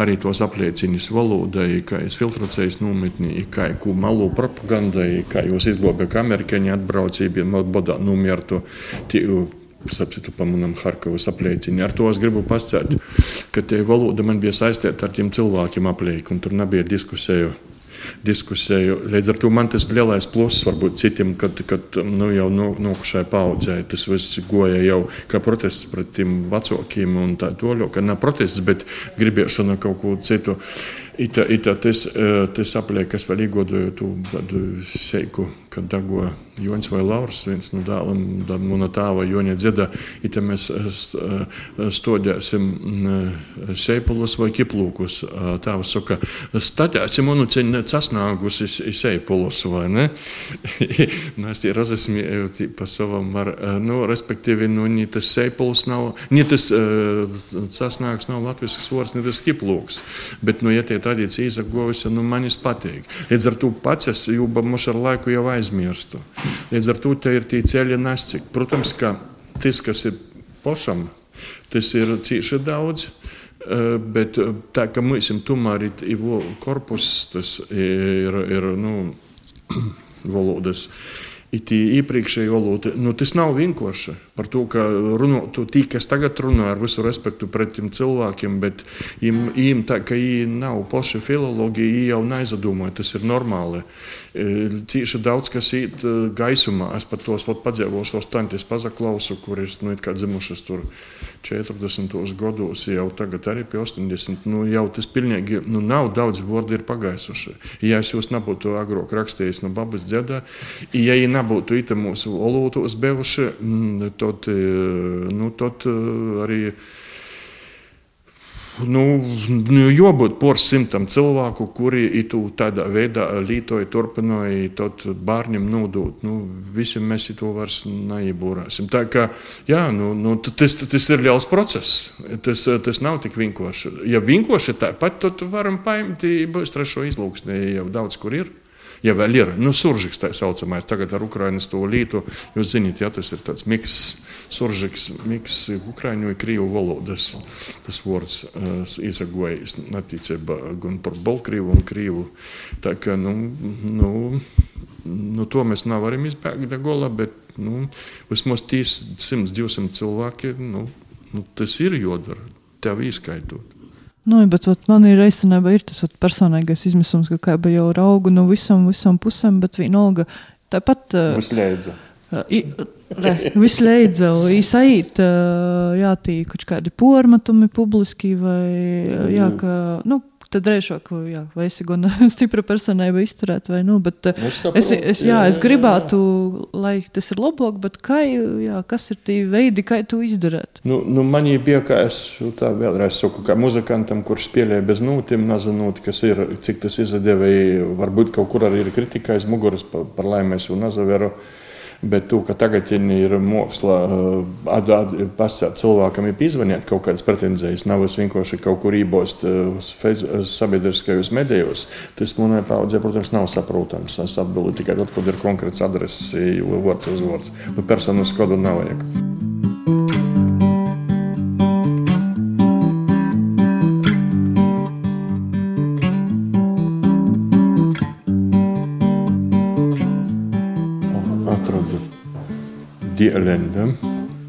arī tos apliecinis valodai, kā es filtracējas nometnī, kā ko malu propagandai, kā jūs izlobē, ka amerikāņi atbraucīja, bodā numiertu. Tie, Sapsitu pa manam Harkavas apliecini. Ar to es gribu pascēt, ka tie valoda man bija saistīta ar tiem cilvēkiem aplieki, un tur nebija diskusēju diskusēju. Līdz ar to man tas lielais pluss varbūt citiem, kad, kad nu, jau nokušai paudzē tas viss goja jau kā protests pret tiem vecākiem un tā toļo, ka nav protests, bet gribēšana kaut ko citu. Ita, ita tas, tas apliek, kas vēl iegodoju tādu seiku, kad dago Joņš vai Lauris, viens no dēliem, mana tēva Joņa dzieda, ita mēs stodēsim seipulus vai kiplūkus. Tēvs saka, staķēsim un ceņ casnāgus i seipulus, vai ne? Mēs tie razesmēju pa savam var, nu, respektīvi, nu, ni tas seipuls nav, ni tas casnāgs nav latvisks vārds, ni tas kiplūks. Bet, nu, ja tie tradīcija izagojusi, nu, manis patīk. Līdz ar to pats es jau ar laiku jau aizmirstu. Līdz ar to ir tie ceļi nescik. Protams, ka tas, kas ir pošam, tas ir cīši daudz. Bet tā kā mums tomēr ir, ir korpus, tas ir, ir nu, valodas. It iepriekšēji valoda, nu, tas nav vienkārši par to, ka runātu tie, kas tagad runā ar visu respektu pret tiem cilvēkiem, bet viņiem tā, ka viņi nav paši filologi, viņi jau neizdomāja, tas ir normāli. Cīši daudz kas ir gaisumā. Es pat tos padzīvošos tantes pazaklausu, kuras nu, dzimušas tur 40. gados, jau tagad arī pie 80. Nu, jau tas pilnīgi nu, nav daudz vārdu ir pagaisuši. Ja es jūs nebūtu agrāk rakstījis no babas dzēdā, ja viņi nebūtu ita mūsu valodos bevuši, tad, nu, tad arī nu, nu, jābūt porsimtam cilvēku, kuri itu tādā veidā lītoja, turpināja, tad bērniem nodot. Nu, visiem mēs to vairs neiebūrāsim. Tā kā, jā, nu, nu, tas, tas ir liels process. Tas, tas nav tik vienkārši. Ja vienkārši tāpat, tad varam paimt, būs trešo izlūksni, jau daudz kur ir ja vēl ir nu, suržiks tā saucamais, tagad ar Ukrainas to lītu, jūs zināt, ja tas ir tāds miks, suržiks, miks Ukraiņu un Krievu valodas, tas vārds uh, izsagojas attiecībā gan par Balkrievu un Krievu. Tā kā, nu, nu, nu, to mēs nevaram izbēgt da gola, bet, nu, vismaz 100-200 cilvēki, nu, nu, tas ir jodara, tev izskaitot. Nu, bet ot, man ir reizinājumā ir tas ot, personīgais izmisums, ka kā jau raugu no visam, visam pusēm, bet vienalga tāpat. Viss leidza, īsait, jā, tī kaut kādi pormatumi publiski vai, jā, ka, nu, tad reizāk, jā, vai esi gan stipra personība izturēt, vai nu, bet es, eh, saprotu, es, es, jā, es gribētu, jā. lai tas ir labāk, bet kā, jā, kas ir tie veidi, kā to izdarīt? Nu, nu man bija, kā es tā vēlreiz saku, kā muzikantam, kurš spēlēja bez nūtiem, nezinot, kas ir, cik tas izdevēja, varbūt kaut kur arī ir kritika aiz muguras par, par laimēs un nazaveru. Bet to, ka tagad ir mākslā, eh, pasakot cilvēkam, ir izvanīt kaut kādas pretenzijas, nav es vienkārši kaut kur ībost eh, sabiedriskajos medijos, tas manai paudzē, protams, nav saprotams. Es atbildu tikai tad, kad ir konkrēts adreses, vārds uz vārds. Nu, personas kodu nav vajag. Dielendam.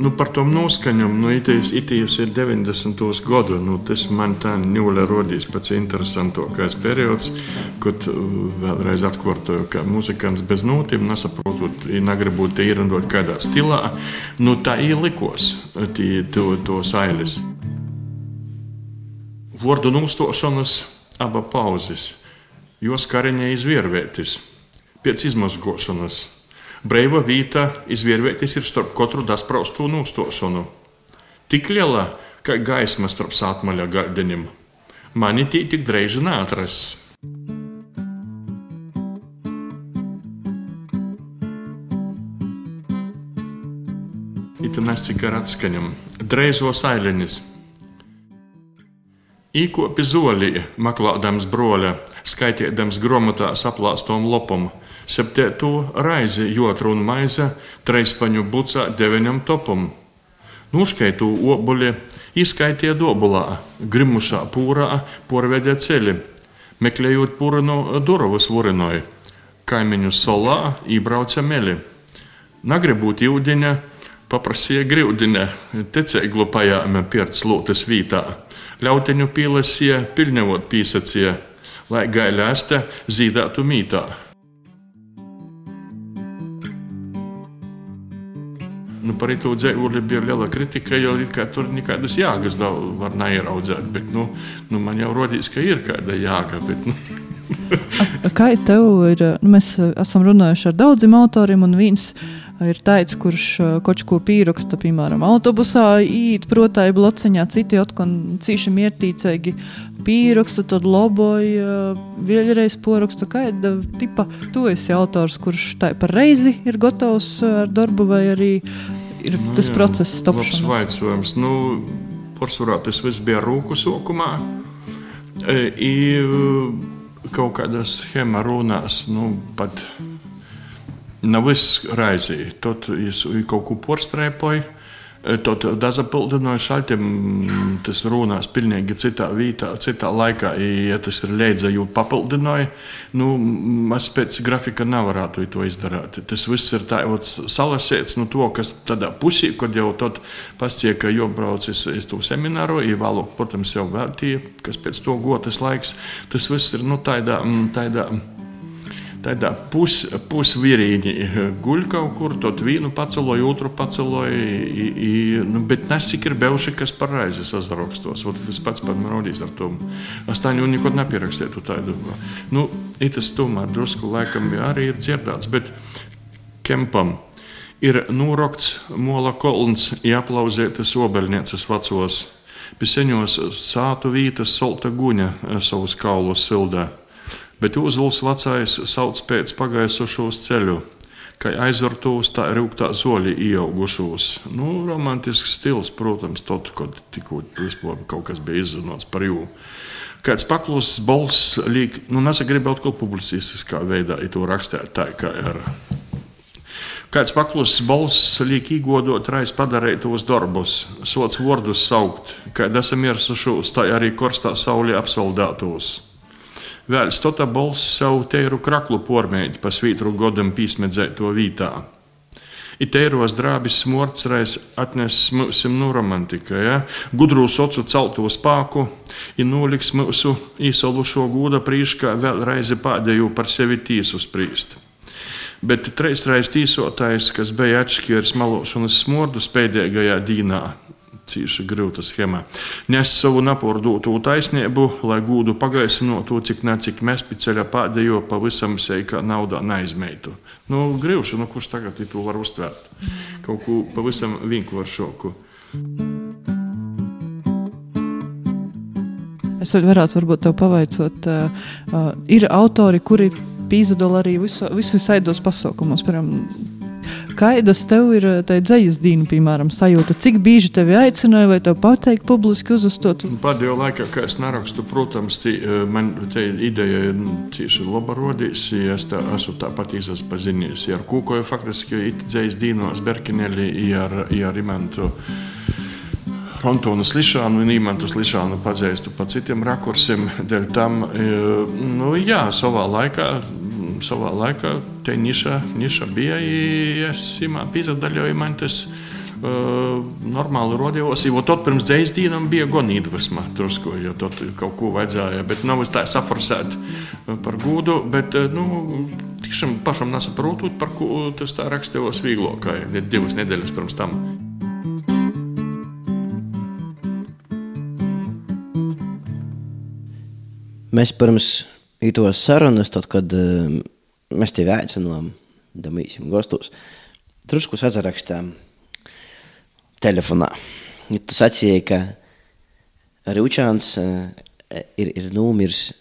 Nu, par to noskaņojumu, nu, itīs ir 90. gadu. Nu, tas man tā ņūle rodīs pats interesantākais periods, kad uh, vēlreiz atkārtoju, ka muzikants bez notiem nesaprotot, negribot ierindot kādā stilā. Nu, tā ielikos tī, to, to sailes. Vārdu nūstošanas aba pauzes, jos kariņai izviervētis, pēc izmazgošanas Brīva vieta izvirvēties ir starp katru daspraustu nūstošanu. Tik liela, kā gaisma starp sātmaļa galdenim. Mani tī tik dreiži neatrasts. Ita nescik ar atskaņam. Dreizos ailenis. Īkopi zolī, maklādams broļa, skaitīdams grāmatā saplāstom lopam Septēto raizi jotruna maize, treispaņu bucā deviņam topam. Nuškaitu obuļi, izskaitīja dobulā, grimušā pūrā, porvedē ceļi, meklējot pūrinu durovas vurinoju. Kaimiņu solā ībrauca meli. Nagribūt jūdiņa, paprasīja grīvdiņa, tecēglu pajāme pierts lūtas vītā. Ļauteņu pīlesīja, pilņevot pīsacīja, lai gailēste zīdātu mītā. Nu, par to dzīvuli bija liela kritika, jo tur nekādas jēgas var neieraudzēt. Bet, nu, nu, man jau rodīs, ka ir kāda jēga. Bet, nu. Kā tev ir? Nu, mēs esam runājuši ar daudziem autoriem, un viens ir teicis, kurš kaut ko pieraksta, piemēram, autobusā, īt, protāji blociņā, citi atkal cīši miertīcīgi pierakstu, tad loboja, vēlreiz porakstu. Kāda tipa tu esi autors, kurš tā par reizi ir gatavs ar darbu vai arī ir nu, tas jā, process stopšanas? Labs vaicojums. Nu, Pārsvarā tas viss bija rūku sokumā. I, kaut kādā schēmā runās, nu, pat nav viss raizī. Tad es kaut ko porstrēpoju. Tad dazapildināju šaļķiem, tas runās pilnīgi citā vietā, citā laikā. Ja tas ir leidza, jau papildināju, nu, es pēc grafika nevarētu to izdarīt. Tas viss ir tā, salasēts no nu, to, kas tādā pusī, kad jau tad pasciek, ka jau braucis uz to semināru, ievēlok, protams, jau vērtīja, kas pēc to gotas laiks. Tas viss ir, nu, tādā, tādā tādā pus, pusvirīgi guļ kaut kur, tad vienu paceloju, otru paceloju, nu, bet nes cik ir bijuši, kas par raizi sazarakstos. Tas pats pat man rodīs ar to. Astāņu un nekad nepierakstītu tādu. Nu, tas tomēr drusku laikam arī ir dzirdēts, bet kempam ir norokts mola kolns, jāplauzētas obeļnieces vecos. Piseņos sātu vītas solta guņa savus kaulus sildā bet Uzuls vecais sauc pēc pagaisošos ceļu, kā aizvērtos, tā rūktā zoļi ieaugušos. Nu, romantisks stils, protams, tad, kad tikko kaut kas bija izzināts par jū. Kāds paklausus balss, liek, nu, nesagribot kaut ko publicistiskā veidā, ja to rakstīt tā, kā ir. Kāds paklausus balss liek īgodot reiz padarītos darbus, sots vārdus saukt, kad esam ierasušos, tā arī korstā saulē apsaldētos. Vēl stota bols savu teiru kraklu pormēģi pa svītru godam pīsmedzēto vītā. I teiros drābis smortsrais atnes mūsim no romantika, ja? gudrū socu celto spāku, i noliks mūsu īsalušo gūda prīškā vēl reizi pādēju par sevi tīsu sprīst. Bet treisreiz tīsotājs, kas bija atšķirs malošanas smordus pēdējā dīnā, cīši grūta schēma. Nes savu napordūtu taisnību, lai gūdu pagaisinotu, cik ne cik mēs piceļa pēdējo pavisam seika naudā neizmeitu. Nu, grūši, nu, kurš tagad to var uztvert? Kaut ko pavisam vienkāršoku. Es varētu varbūt te pavaicot, uh, ir autori, kuri pīzdola arī visu, visu saidos pasaukumos. Piemēram, Kādas tev ir eh, tā dzīslas diena, piemēram, sajūta? Cik bieži tevi aicināja, vai tev pateikt, publiski uzstot? Pēdējā laikā, kad es nerakstu, protams, tī, eh, man te ideja ir nu, tieši laba rodīs. Es tā, esmu tāpat izpazinies ar Kūkoju, faktiski dzīslas dienos Berkinelī, ar, ar Imantu. Antonu Slišanu un Imantu Slišanu pazīstu pa citiem rakursiem. Dēļ tam, eh, nu, jā, savā laikā savā laikā te niša, niša bija. Es imā piezadaļoju, man tas uh, normāli rodījos. Jo tad pirms dzīs dienām bija gonīdvesma drusku, jo tad kaut ko vajadzēja. Bet nav tā saforsēt par gūdu, bet, nu, tiešām pašam nesaprotot, par ko tas tā rakstījos vieglāk, kā divas nedēļas pirms tam. Mēs pirms ītos sarunas, tad, kad mēs tevi aicinām, damīsim gastos, drusku sazarakstām telefonā. Ja tu sacīji, ka Rūčāns ir, ir nomirs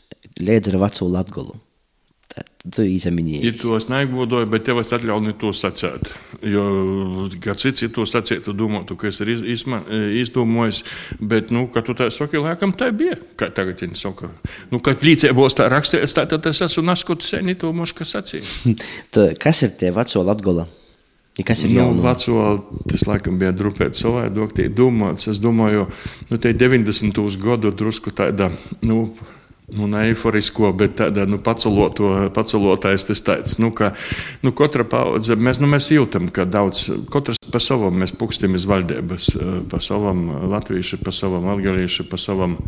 līdz ar veco Latgolu. Tu izaminies. Ja tos negodoju, bet tev es atļauju to sacīt. Jo, kad cits to sacītu, tu domātu, ka es esmu izma, izdomājis, bet, nu, kad tu tā saki, laikam tā bija. Kā tagad viņi saka, nu, kad līdzēbos tā rakstīts, tā tad es esmu naskots seni to moška sacīju. kas ir tie veco latgola? Ja kas ir nu, jauno? Veco, tas laikam bija drupēt savādāk, tie domāts. Es domāju, nu, tie 90. gadu drusku tāda, nu, nu, ne eiforisko, bet tāda nu, pacelotais tas tāds, nu, ka nu, katra paudze, mēs, nu, mēs jūtam, ka daudz, katrs pa savam mēs pukstim iz valdības, pa savam latvieši, pa savam algalieši, pa savam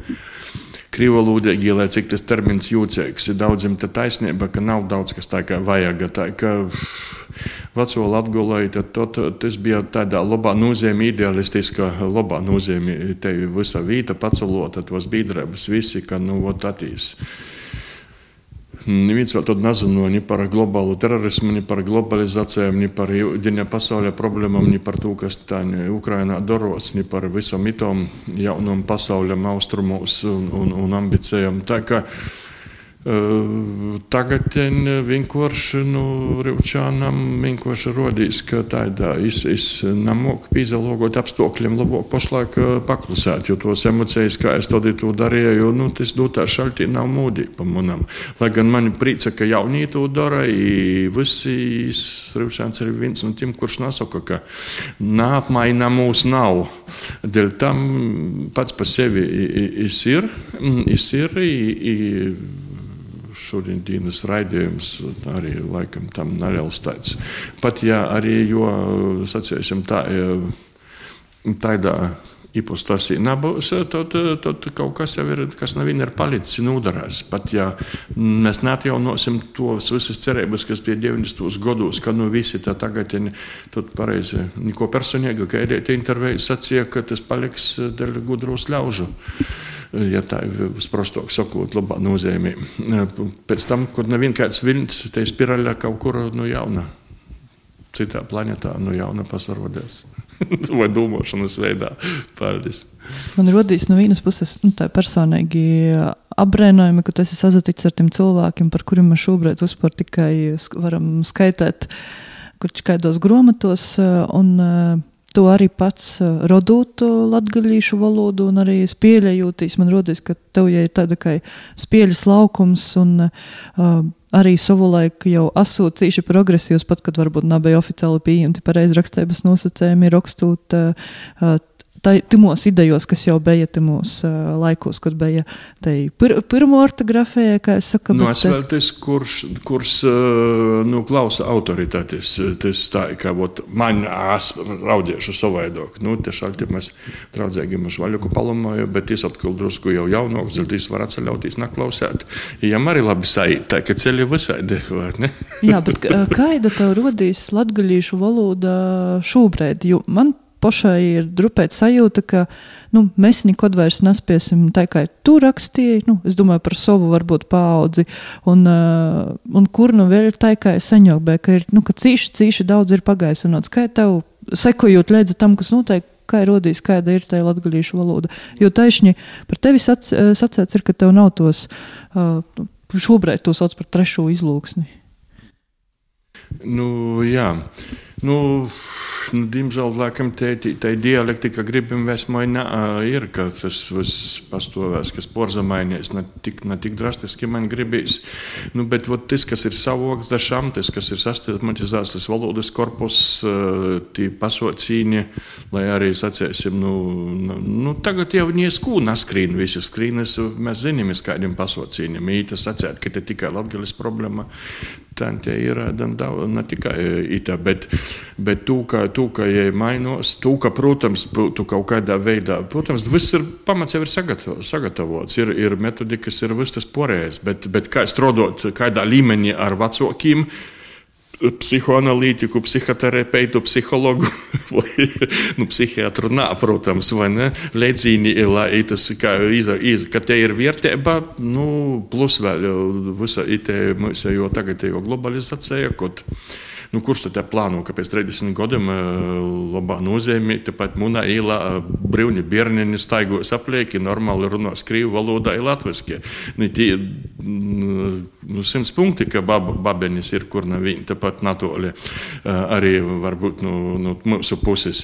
krivolūdīgi, lai cik tas termins jūtīgs. Daudziem tā taisnība, ka nav daudz kas tā kā vajag. Tā, ka veco to, tas bija tādā labā nozīmē, idealistiskā labā nozīmē. Te visa vīta pacelota, tos biedrības visi, ka nu, ot atīs. Neviens vēl to nezināja ni par globālu terorismu, ni par globalizāciju, ni par dienā pasaules problēmām, ni par to, kas tā Ukrainā darots, ni par visam itom jaunam pasaules austrumos un, un, un ambīcijām. Tagad vienkārši nu, Rīvčānam vienkārši rodīs, ka tādā nemoku pīzalogot apstākļiem labāk pašlaik paklusēt, jo tos emocijas, kā es to darīju, nu, tas dotā šaltī nav mūdī pa manam. Lai gan mani prīca, ka jaunie to dara, visi Rīvčāns ir viens no tiem, kurš nesaka, ka nāpmaina mūs nav. Dēļ tam pats par sevi es ir, es ir, ir šodien dienas raidījums arī laikam tam tāds. Pat ja arī, jo, sacīsim tā, tādā ipostasī nebūs, tad, tad kaut kas jau ir, kas nav ir palicis nodarās. Pat ja mēs neatjaunosim tos visas cerības, kas bija 90. gados, ka nu visi tā tagad ir, tad pareizi, neko personīga, ka ēdēt intervijas sacīja, ka tas paliks dēļ gudros ļaužu ja tā ir sprostāk sakot, labā nozīmē. Pēc tam, kad nevien kāds viļņš, te spiraļā kaut kur no jauna, citā planētā no jauna pasarvodies. Vai domāšanas veidā. Paldies. Man rodīs no vienas puses nu, tā personīgi apbrēnojami, ka tu esi sazaticis ar tiem cilvēkiem, par kuriem mēs šobrīd vispār tikai varam skaitīt, kurš kādos grāmatos. Un, to arī pats rodot latgaļīšu valodu, un arī spieļajūtīs. Man rodas, ka tev ja ir tāda kā spieļas laukums, un uh, arī savulaik jau asociēši progresīvs, pat kad varbūt nav bija oficiāli pieņemti pareizi rakstības nosacējumi, rakstot uh, timos idejos, kas jau bija timos uh, laikos, kad bija pir, pirmo ortografija, kā es saku. Nu, bet, es vēl tas, kurš, kurš uh, nu, klausa autoritātes, tas tā, kā ot, man es raudziešu savaidok. Nu, te šalti mēs draudzēgi mēs vaļuku palamoju, bet es atkal drusku jau jaunoks, dēļ tīs var atsaļauties naklausēt. Jām arī labi sajūt, tā ka ceļi visādi, vai ne? Jā, bet kāda tev rodīs latgaļīšu valoda šobrīd? Jo man pašai ir drupēt sajūta, ka nu, mēs nekad vairs nespēsim tā kā tu rakstīji, nu, es domāju par savu varbūt paudzi, un, uh, un kur nu vēl tā kā saņokbē, ka ir, nu, ka cīši, cīši daudz ir un kā tev sekojot līdzi tam, kas notiek, kā ir rodījis, kāda ir tā latgaļīšu valoda. Jo taisni par tevi sac, sacēts ir, ka tev nav tos, uh, šobrīd to sauc par trešo izlūksni. Nu, jā. Nu, nu, diemžēl, laikam, tā dialektika gribam vēsmoja nā, ir, ka tas pastāvēs, kas porzamainies, ne tik, ne tik drastiski man gribīs. Nu, bet vot, tas, kas ir savoks dažam, tas, kas ir sastematizēts, tas valodas korpus, tie pasocīņi, lai arī sacēsim, nu, nu tagad jau nieskū naskrīn visi skrīnes, mēs zinām, kādiem pasocīņiem, ītas sacēt, ka te tikai latgalis problēma. Tā ir ne tikai tā, bet, bet tu, ka, tu, ka ja mainos, tu, ka, protams, tu kaut kādā veidā, protams, viss ir pamats jau ir sagatavots, ir, ir metodikas, ir viss tas porējis, bet, bet kā strādāt kādā līmenī ar vecākiem, psihoanalītiku, psihoterapeitu, psihologu vai nu, psihiatru, nā, protams, vai ne? Lecīni, lai tas, kā, iz, ka te ir vērtība, nu, plus vēl visa mums jau tagad jau globalizācija, kaut Nu, kurš tad plāno, ka pēc 30 gadiem labā nozīmē, tepat munā īlā brīvni bērni staigos aplieki, normāli runās krīvu valodā, ir latviski. Nu, tie, nu, simts punkti, ka bab, babenis ir kur nav viņa, tāpat natoli arī varbūt no, no mūsu puses.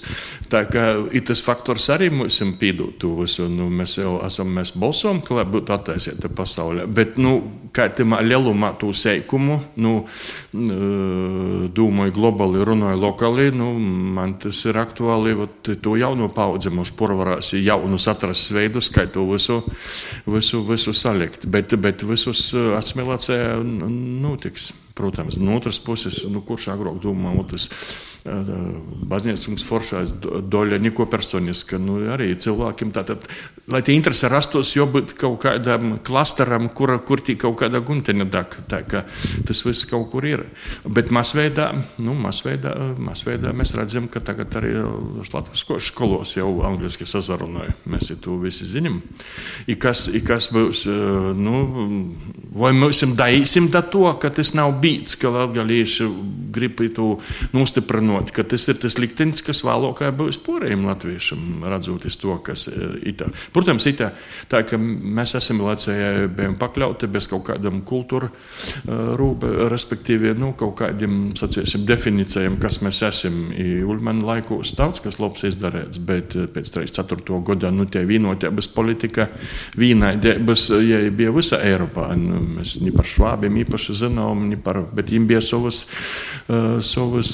Tā kā ir tas faktors arī mums pīdūt to visu, nu, mēs jau esam, mēs balsojam, ka lai būtu attaisīta pasaulē, bet, nu, kā tamā lielumā to seikumu, nu, domāju globāli, runāju lokāli, nu, man tas ir aktuāli, vat, to jauno paudzi mums porvarās jaunus atrast veidus, kā to visu, visu, visu salikt, bet, bet visus assimilācijā notiks. Protams, no otras puses, nu, kurš agrāk domā, tas baznīcas foršais doļa, neko personiska. Nu, arī cilvēkiem tātad, lai tie interesi rastos, jābūt kaut kādam klasteram, kur, kur tī kaut kāda gunteņa daka. Tā kā tas viss kaut kur ir. Bet masveidā, nu, masveidā, masveidā mēs redzam, ka tagad arī Latvijas skolos jau angliski sazarunāja. Mēs to visi zinām. I kas, i kas būs, nu, vai mēs daīsim da to, ka tas nav bīts, ka latgalīši grib to nostiprināt vienot, ka tas ir tas liktenis, kas vēlākajā būs porējiem latviešam, redzot to, kas ir tā. Protams, ir tā, ka mēs asimilācijai bijām pakļauti bez kaut kādam kultūra rūpa, respektīvi, nu, kaut kādiem, saciesim, definīcijiem, kas mēs esam. Ulmana laikos daudz, kas labs izdarīts, bet pēc 34. gadā, nu, tie vienotības politika, vienādības, ja bija visa Eiropā, nu, mēs ni par švābiem īpaši zinām, ni par, bet viņiem bija savas, savas,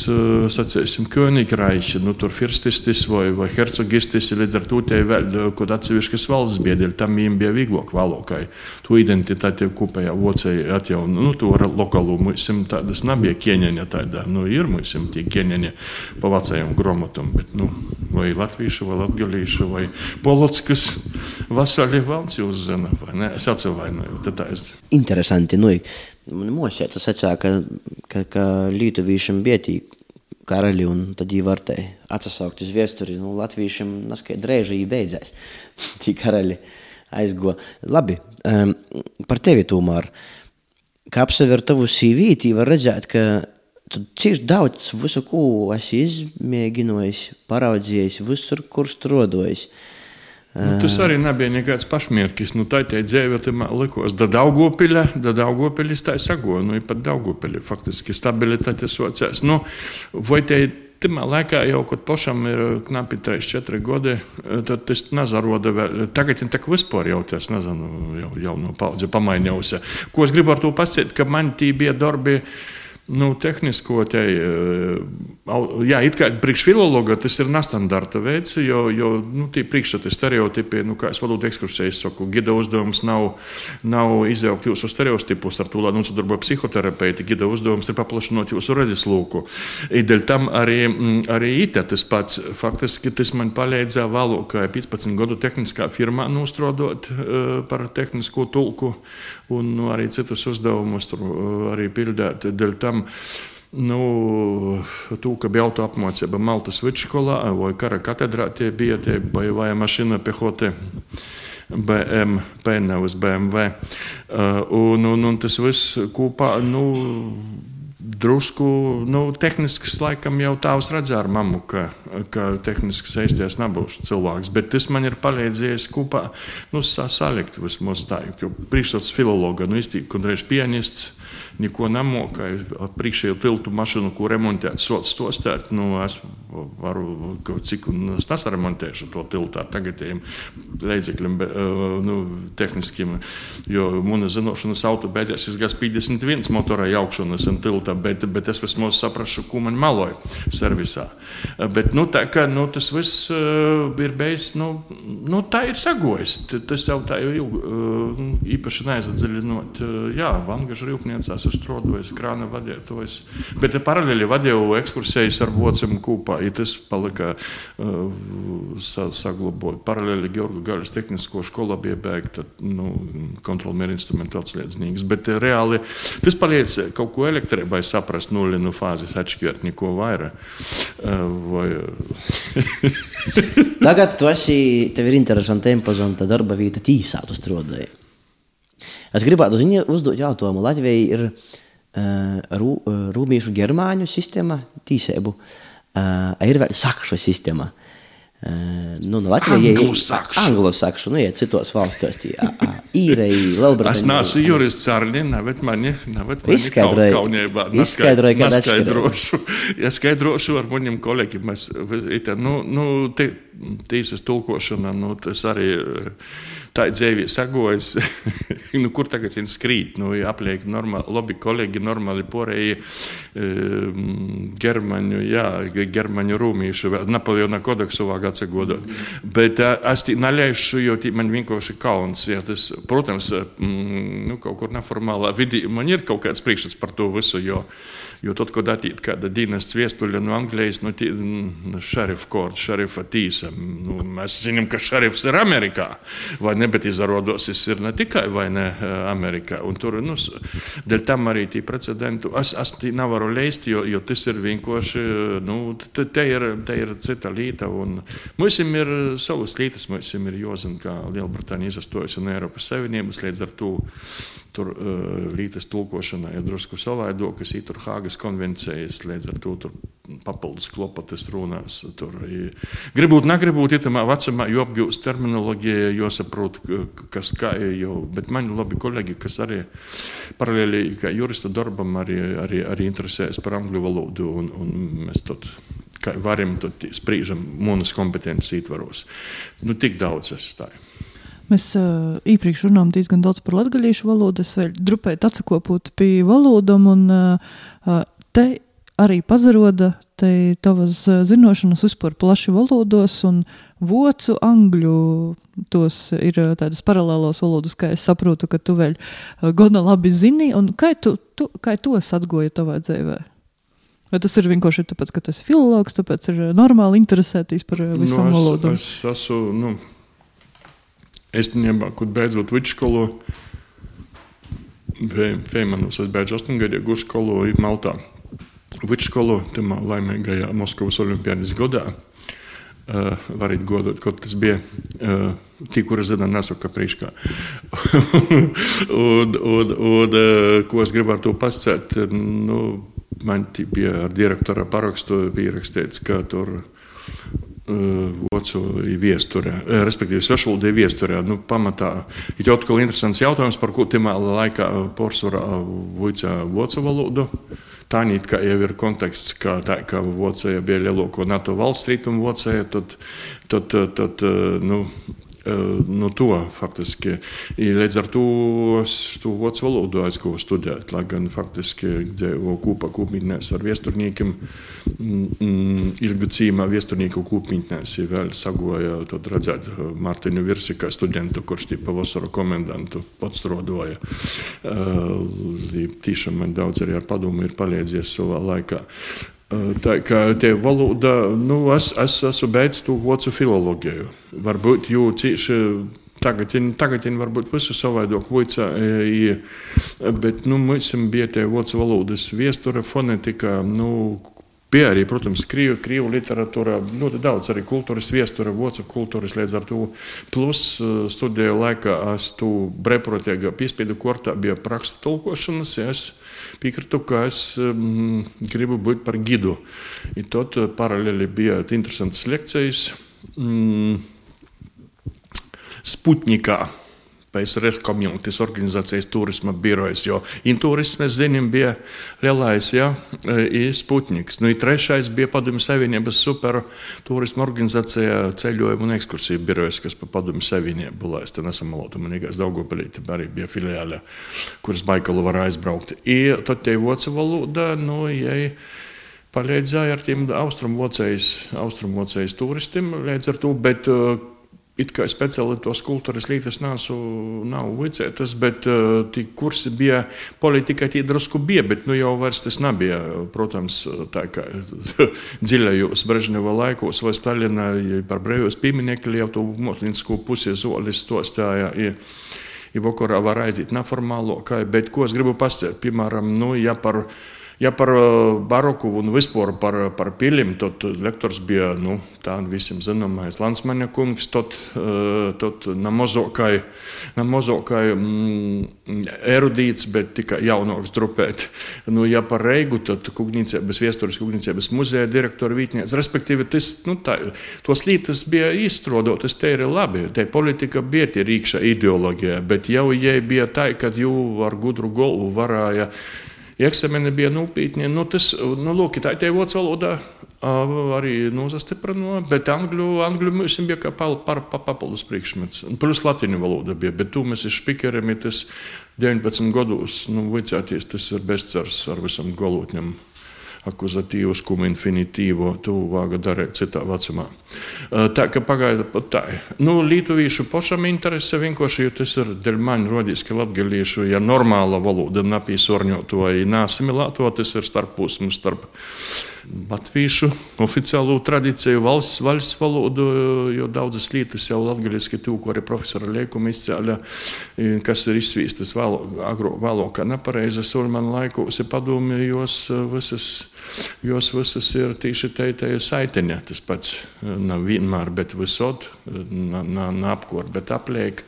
sacīsim, Königreicha, nu, tur firstistis vai, vai hercogistis, līdz ar to tie vēl kaut atsevišķas valsts biedri, tam viņiem bija vieglāk valokai. To identitāti kopējā vocēja atjaunu, nu, to lokalu, mums tādas nebija ķieņaņa tādā, nu, ir mums tie ķieņaņa pa vecajam gromatam, bet, nu, vai latviešu, vai latgalīšu, vai polockas vasarī valsts jūs zina, vai ne? Es atsevainoju, tad tā es. Interesanti, nu, man mosēta sacā, ka, ka, lietuvīšiem bietīgi karaļi, un tad viņi varēja atsaukt uz vēsturi. Nu, Latviešiem naskai drēži beidzās. Tie karaļi aizgo. Labi, um, par tevi tomēr. Kā apsever tavu sīvīti, var redzēt, ka tu cīši daudz visu, ko esi izmēģinājis, paraudzījis, visur, kur strādājis. Uh, Nu, tas arī nebija nekāds pašmērķis. Nu, tā ir dzīve, tā likās. Da Daugopiļa, da Daugopiļa tā sago, nu, pat Daugopiļa faktiski stabilitāte sociāls. Nu, vai te Timā laikā jau, kad pašam ir knapi 3-4 gadi, tad tas nezaroda vēl. Tagad ir tā kā vispār jau tas, nezinu, jau, jau no paudze pamainījausi. Ko es gribu ar to pasēt, ka man tī bija darbi. Nu, tehnisko te, jā, it kā priekšfilologa tas ir nestandarta veids, jo, jo nu, tie priekšstati stereotipi, nu, kā es valodu ekskursijas saku, gida uzdevums nav, nav izjaukt jūsu stereotipus ar to, lai nosadarbojas psihoterapeiti. Gida uzdevums ir paplašinot jūsu redzeslūku. Dēļ tam arī, arī IT tas pats. Faktiski tas man palīdzēja vēl, ka 15 gadu tehniskā firmā nostrodot uh, par tehnisko tulku un nu, arī citus uzdevumus tur arī pildīt. Dēļ tam Nu, tu, ka bija auto apmācība Maltas vidusskolā vai kara katedrā, tie bija tie bojovая mašīna pehote. BMW, nevis BMW. Un, un, un tas viss kopā, nu, drusku nu, tehnisks, laikam jau tāvs redzēja ar mammu, ka, ka tehniski saisties nebūšu cilvēks. Bet tas man ir palīdzējis kopā nu, salikt vismaz tā, jo priekšstats filologa, nu, iztīk, un reiz pianists neko nemokāju. Priekšējo tiltu mašīnu, ko remontēt, sots to stēt. Nu, es varu, cik es tas remontēšu to tiltu ar tagadējiem līdzekļiem, nu, tehniskiem. Jo mana zināšanas auto beidzās, es gāju 51 motorā jaukšanas un tiltā, bet, bet es vismaz saprašu, ko man maloja servisā. Bet, nu, tā kā nu, tas viss uh, ir beidzis, nu, nu, tā ir sagojis. Tas jau tā jau ilgi, uh, īpaši neaizdziļinot, jā, Vangaža rūpniecās esmu strādājis, krāna vadītājs. Bet paralēli vadīju ekskursijas ar vociem kopā. Ja tas palika uh, sa, saglabājot. Paralēli Georga Gaļas tehnisko skolu bija beigta nu, kontrolmēra instrumentu atslēdznieks. Bet uh, reāli tas paliec kaut ko elektrībai saprast nulli no fāzes atšķirt neko vairāk. Uh, vai, Tagad tu esi, tev ir interesanta impozanta darba vieta tīsā, tu strādāji. Es gribētu uzdot jautājumu. Latvijai ir uh, rū, uh, rūpīšu germāņu sistēma, tīsēbu, uh, ir vēl sakšu sistēma. Uh, nu, no Latvijas Anglosakšu. Anglosakšu, nu, ja citos valstos, tie īrei, Lielbritānija. Es neesmu jurists Cārļi, nevet mani, nevet mani Izskaidroji- kaunībā. izskaidroji, kāda Neskaidrošu. Ja skaidrošu ar maniem kolēģiem, mēs, nu, nu, tīsas tulkošana, nu, tas arī eh, tā dzīvē sagojas, nu, kur tagad viņi skrīt, nu, apliek normāli, labi kolēģi, normāli porēji um, germaņu, jā, germaņu rūmīšu, Napoleona kodeksu vāk atsagodot. Bet uh, es tī naļaišu, jo tī man vienkārši kauns, ja tas, protams, mm, nu, kaut kur neformālā vidī, man ir kaut kāds priekšstats par to visu, jo Jo tad, kad attīstīja kāda dienas viestuļa no Anglijas, no nu, šerifa korta, šerifa tīsa, nu, mēs zinām, ka šerifs ir Amerikā. Vai ne, bet izrādās, tas ir ne tikai vai ne Amerikā. Un tur, nu, dēļ tam arī tī precedentu. Es, es tī nevaru leist, jo, jo tas ir vienkārši, nu, te, te, ir, te ir cita līta. Un mums ir savas lītas, mums ir jāzina, kā Lielbritānija izastājusi no Eiropas Savienības līdz ar to. Tur uh, lītas tulkošana ir drusku savādāk, kas ir tur Hāgas konvencijas, līdz ar to tur papildus klopotas runās. Tur, i, gribot, negribot, ja tamā vecumā, jo apgūst terminoloģija, jo saprot, kas kā jau, bet man labi kolēģi, kas arī paralēli kā jurista darbam arī, arī, arī interesējas par angļu valodu, un, un mēs tad varam, tad sprīžam monas kompetences ietvaros. Nu, tik daudz es stāju. Mēs uh, iepriekš runājām diezgan daudz par latviešu valodu. Es vēl drupēju atsakopot pie valodām, un uh, te arī pazaroda te tavas zināšanas vispār plaši valodos, un vocu, angļu. Tos ir tādas paralēlas valodas, kā es saprotu, ka tu vēl gana labi zini. Kā tu, tu, kā tos atgoja tavā dzīvē? Vai tas ir vienkārši tāpēc, ka tu esi filologs, tāpēc ir normāli interesēties par visām nu, valodām? Es, es esmu, nu, īstenībā, kad beidzot vidusskolu, Feimanos es beidzu 8 gadu gudskolu Maltā. Vidusskolu, tamā laimīgajā Moskavas olimpiādas gadā. Uh, varat godot, ko tas bija. Uh, Tī, kuri zina, nesaka priekšā. un, un, un, uh, ko es gribētu pasakāt, nu, man bija ar direktora parakstu pierakstīts, ka tur Vācu viesturē, respektīvi, svešvalodā viesturē. Nu, pamatā ir jau atkal interesants jautājums, par ko tajā laikā porcelāna vuicā vācu valodu. Tā nīt, ka jau ir konteksts, ka, tā, ka Vācija bija lielāko NATO valsts rietumu Vācija, tad, tad, tad, tad nu, no to faktiski. Līdz ar to to vācu valodu aizgāju studēt, lai gan faktiski devu kopā kopmītnēs ar viesturniekiem. Ilgu cīmā viesturnieku kopmītnēs vēl sagoja, tad redzēt Martinu Virsi kā studentu, kurš tī pavasara komendantu pats rodoja. Tīšām man daudz arī ar padomu ir palīdzies savā laikā. Tā kā te valoda, nu, es, es esmu beidzis to vācu filoloģiju. Varbūt jau cīši tagad, tagad varbūt visu savādāk voicā, bet, nu, mums bija tie vācu valodas viestura, fonetika, nu, Bija arī, protams, krievu, krievu literatūra, ļoti daudz arī kultūras viestura, vācu kultūras līdz ar to. Plus studiju laikā es tu breprotiega piespiedu kortā bija praksa tulkošanas, ja es piekrītu, ka es um, gribu būt par gidu. I tad paralēli bija interesants lekcijas mm, Sputnikā. PSRS komunitātes organizācijas turisma birojas, jo Intūrisms, mēs zinām, bija lielais, ja, Sputniks. Nu, trešais bija Padomju Savienības super turisma organizācija ceļojumu un ekskursiju birojas, kas pa Padomju Savienību buvo. Es te nesamalotu, man liekas, Daugopilīte arī bija filiāle, kuras Baikalu var aizbraukt. I tad tie voca valoda, nu, jai palīdzēja ar tiem austrumvocējas, austrumvocējas turistiem līdz ar to, bet uh, It kā speciāli tos kultūras lietas nav vicētas, bet uh, tie kursi bija politika, tie drusku bija, bet nu jau vairs tas nebija. Protams, tā kā dziļajos Brežneva laikos vai Staļina par brīvības pieminekļu jau to mūsliņsko pusi zolis to stāja. I, i vakarā var aiziet neformālo, kā, bet ko es gribu pasakāt, piemēram, nu, ja par Ja par baroku un vispār par, par pilim, tad lektors bija nu, tāds visiem zināmais Lansmaņa kungs, tad, tad namazokai, namazokai mm, erudīts, bet tikai jaunāks drupēt. Nu, ja par Reigu, tad Kugnīcības viestures Kugnīcības muzeja direktora vītniec. Respektīvi, tas, nu, tā, tos lītas bija izstrādotas, te ir labi, te politika bija tie rīkša ideoloģija, bet jau jai bija tā, ka jū ar gudru galvu varēja Eksameni bija nopietni. Nu, tas, nu, lūk, tā ir vācu valodā arī nozastiprināja, bet angļu, angļu mums bija kā par, par, par papildus priekšmets. Plus latīņu valoda bija, bet tu mēs špikeriem, tas 19 gados, nu, vicēties, tas ir bezcars ar visam galotņam akuzatīvus, cum infinitīvo, tu vāga darīt citā vecumā. Tā kā pagaida pat tā. Nu, Lietuvīšu pašam interese vienkārši, jo tas ir dēļ maņu rodīs, ka latgalīšu, ja normāla valoda napīsorņoto vai nāsimilēto, tas ir starp posmu, starp latviešu oficiālo tradīciju, valsts, valsts valodu, jo daudzas lietas jau latgaliski tūko arī profesora Liekuma izcēļa, kas ir izsvīstas vēlākā nepareizas, un man laikos ir padomi, jos visas jos visas ir tieši tādā saiteņā. Tas pats nav vienmēr, bet visot, neapkort, bet apliek.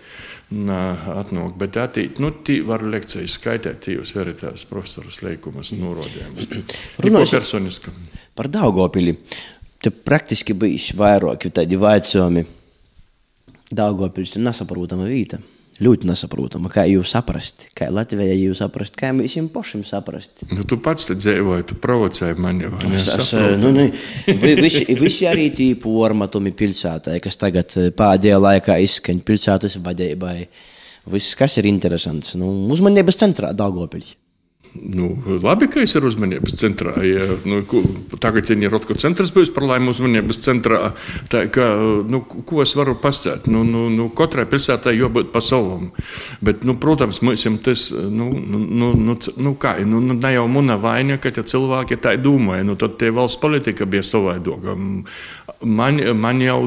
Atnāk, bet attīt, nu, var lekcijas skaitīt, jūs veritās profesors Leikumas norādījumus. Runāsim par Daugopili. Te praktiski bijis vairāki tādi vaicojumi. Daugopils ir nesaprotama vieta ļoti nesaprotama. Kā jūs saprast, kā Latvijā jūs saprast, kā mēs jums pašam saprast? Nu, tu pats te dzīvoji, tu provocēji mani. Es, es, nu, nu, visi, visi arī tī pormatumi pilsētai, kas tagad eh, pēdējā laikā izskaņ pilsētas vadībai. Viss, kas ir interesants, nu, uzmanības centrā Daugopils. Nu, labi, ka es esmu uzmanības centrā. Ja, nu, tagad, ja ir Rotko centrs bijis par laimi uzmanības centrā, tā, ka, nu, ko es varu pastāstīt? Nu, nu, nu, katrai pilsētai jābūt pa savam. Bet, nu, protams, mums tas, nu, nu, nu, nu, nu kā, nu, nu, ne jau muna vaina, ka tie cilvēki tā domāja. Nu, tad tie valsts politika bija savaidoga. Man, man jau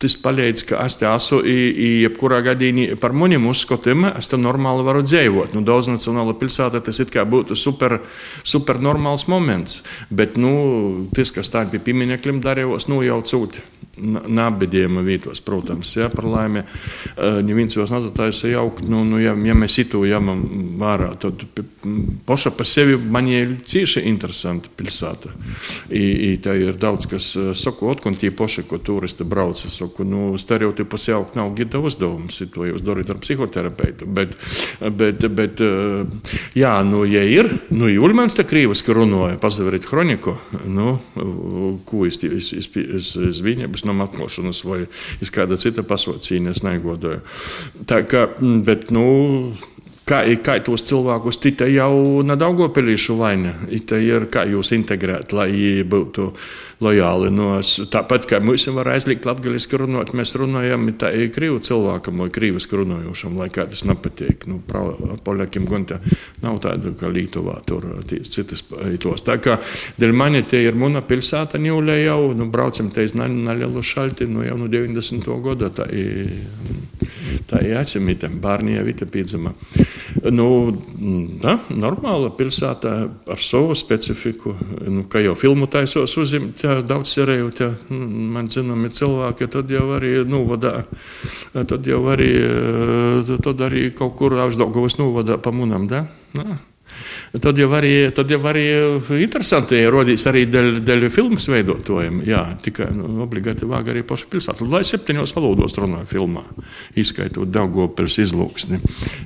Tas palīdz, ka es te esmu, jebkurā gadījumā par maniem uzskatiem, es te normāli varu dzīvot. Nu, daudz nacionāla pilsēta tas it kā būtu super, super normāls moments. Bet nu, tas, kas tā pie pieminiekļiem darījos, nu jau cūti. Nabadījuma vietos, protams, ja, par laimi. Neviens jau nezatājas jaukt, nu, nu, ja, ja mēs itu jāmam vērā, tad paša pa sevi man ir cieši interesanta pilsēta. I, i tā ir daudz, kas saka, otkun tie paši, ko turisti brauc, saku, nu, stereotipus jaukt nav gida uzdevums, to jūs darat ar psihoterapeitu, bet, bet, bet jā, nu, ja ir, nu, Juļmans te krīviski runāja, pazaveriet kroniku, nu, ko es, es, es, es, es viņam, es no matmošanas vai iz kāda cita pasaucīna es negodoju. Tā kā, bet, nu, kā, kā tos cilvēkus tika jau nedaugopelīšu vaina. Ita ir, kā jūs integrēt, lai būtu lojāli. No, tāpat kā mums var aizliegt latgaliski runāt, mēs runājam tā ir krīvu cilvēkam vai krīviski runājošam, lai kā tas nepatīk. Nu, Poļakiem gan tā nav tāda, kā Lietuvā tur citas tos. Tā kā dēļ mani tie ir muna pilsēta Ņūlē jau, nu, braucam te iz Naļelu šalti, nu, jau no 90. gada tā ir, tā ir atsimītam, bārni jau vita pīdzama. Nu, da, normāla pilsēta ar savu specifiku, nu, kā jau filmu taisos uzimt, daudz cerēju, ja man zināmi cilvēki, tad jau arī novadā, tad jau arī, tad arī kaut kur apždaugavas novadā pa munam, da? Na. Tad jau arī, tad jau arī interesanti rodīs arī dēļ, dēļ filmas veidotājiem. Jā, tikai nu, obligāti vāga arī pašu pilsētu. Lai septiņos valodos runā filmā, izskaitot Daugopils izlūksni.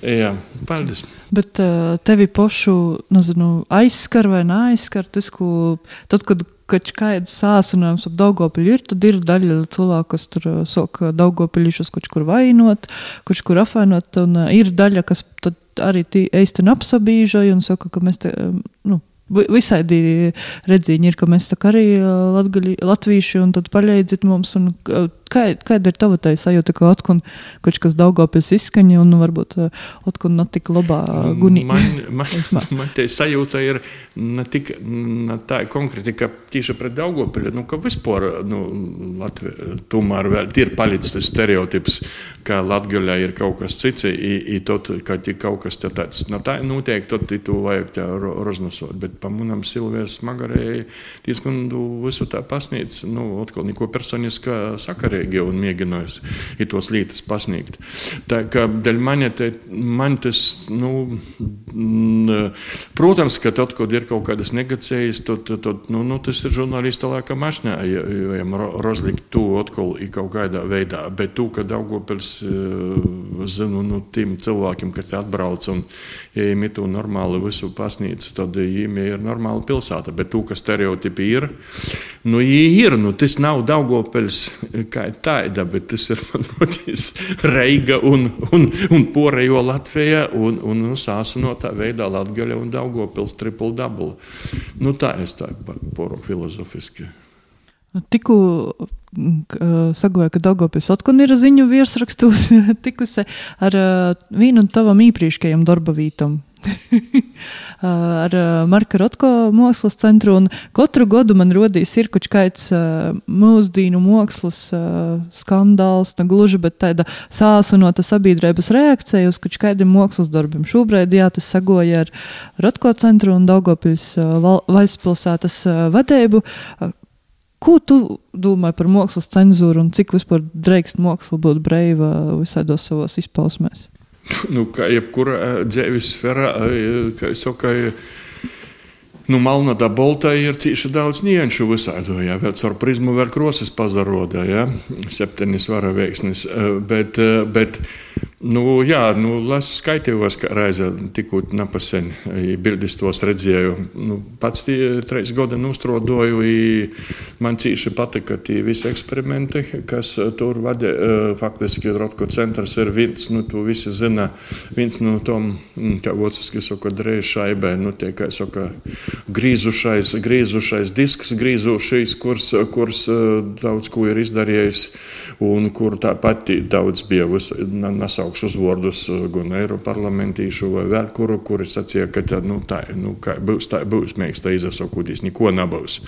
Jā, paldies. Bet tevi pašu, nezinu, aizskar vai neaizskar tas, ko tad, kad kad kāds sācinājums ap Daugopili ir, tad ir daļa cilvēku, kas tur soka Daugopilišus kaut kur vainot, kaut kur apvainot, un ir daļa, kas tad arī īstenībā apsabīžoja un saka, ka mēs te, nu, visādi redziņi ir, ka mēs tā arī latgaļi, latvīši un tad paļaidzit mums un kā, kāda ir tava tā sajūta, ka atkun kaut kas Daugavpils izskaņa un varbūt atkun nav tik labā gunī? Man, man, man te sajūta ir ne tik ne tā konkrēti, ka tieši pret Daugavpili, nu, ka vispār, nu, Latvija, tomēr vēl ir palicis tas stereotips, ka Latgaļā ir kaut kas cits, i, i tot, ka ir kaut kas tāds, no tā notiek, tad tu vajag tā roznosot, bet pa manam Silvijas smagarēji diezgan visu tā pasniedz, nu, atkal neko personiskā sakarīgi un mēģinājusi tos lietas pasniegt. Tā kā dēļ mani, te, man tas, nu, protams, ka tad, kad ir kaut kādas negacējas, tad, tad nu, nu, tas ir žurnālista laikam mašņā, ja, ja rozlikt to atkal i kaut kādā veidā, bet tu, ka Daugopils zinu, nu, tiem cilvēkiem, kas atbrauc un ja ir to normāli visu pasniedz, tad viņiem ir normāla pilsēta. Bet tu, kas stereotipi ir, nu, ir, nu, tas nav Daugopils kā tāda, bet tas ir notis Reiga un, un, un Porejo Latvija un, un nu, sāsinotā veidā Latgaļa un Daugopils triple double. Nu, tā es tā poru filozofiski. Nu, tikko sagoja, ka Dagopis atkal ir ziņu virsrakstos tikusi ar vienu no tavam īpriekšējiem darba vītam. ar Marka Rotko mākslas centru, katru gadu man rodīs ir kaut kāds mūsdīnu mākslas skandāls, ne gluži, bet tāda sāsinota sabiedrības reakcija uz kaut kādiem mākslas darbiem. Šobrīd, jā, tas sagoja ar Rotko centru un Daugopils valstspilsētas vadību. Ko tu domā par mākslas cenzūru un cik vispār drīkst māksla būt brīva visādos savos izpausmēs? Nu, kā jebkurā eh, dzīves sfērā, eh, kā jau saka, nu, Malnāda Boltā ir cīši daudz nianšu visādo, jā, vēl caur prizmu vēl krosas pazaroda, jā, septenis vara veiksnis, eh, bet, bet Nu, jā, nu, es skaitījos, ka reizē tikko nepasen bildes tos redzēju. Nu, pats tie trīs gadi nostrodoju, man cīši patika tie visi eksperimenti, kas tur vadē. Faktiski Rotko centrs ir viens, nu, tu visi zina, viens no tom, mm, kā vociski saka, drēž šaibē, nu, tie, kā saka, grīzušais, grīzušais disks, grīzušais, kurs, kurs daudz ko ir izdarījis un kur tāpat daudz bija nasaukt nosaukšu uzvārdus eh, gan Eiroparlamentīšu vai vēl kuru, kuri sacīja, ka tā, nu, tā nu, būs, tā būs, mēs tā izsakūtīs, neko nebūs.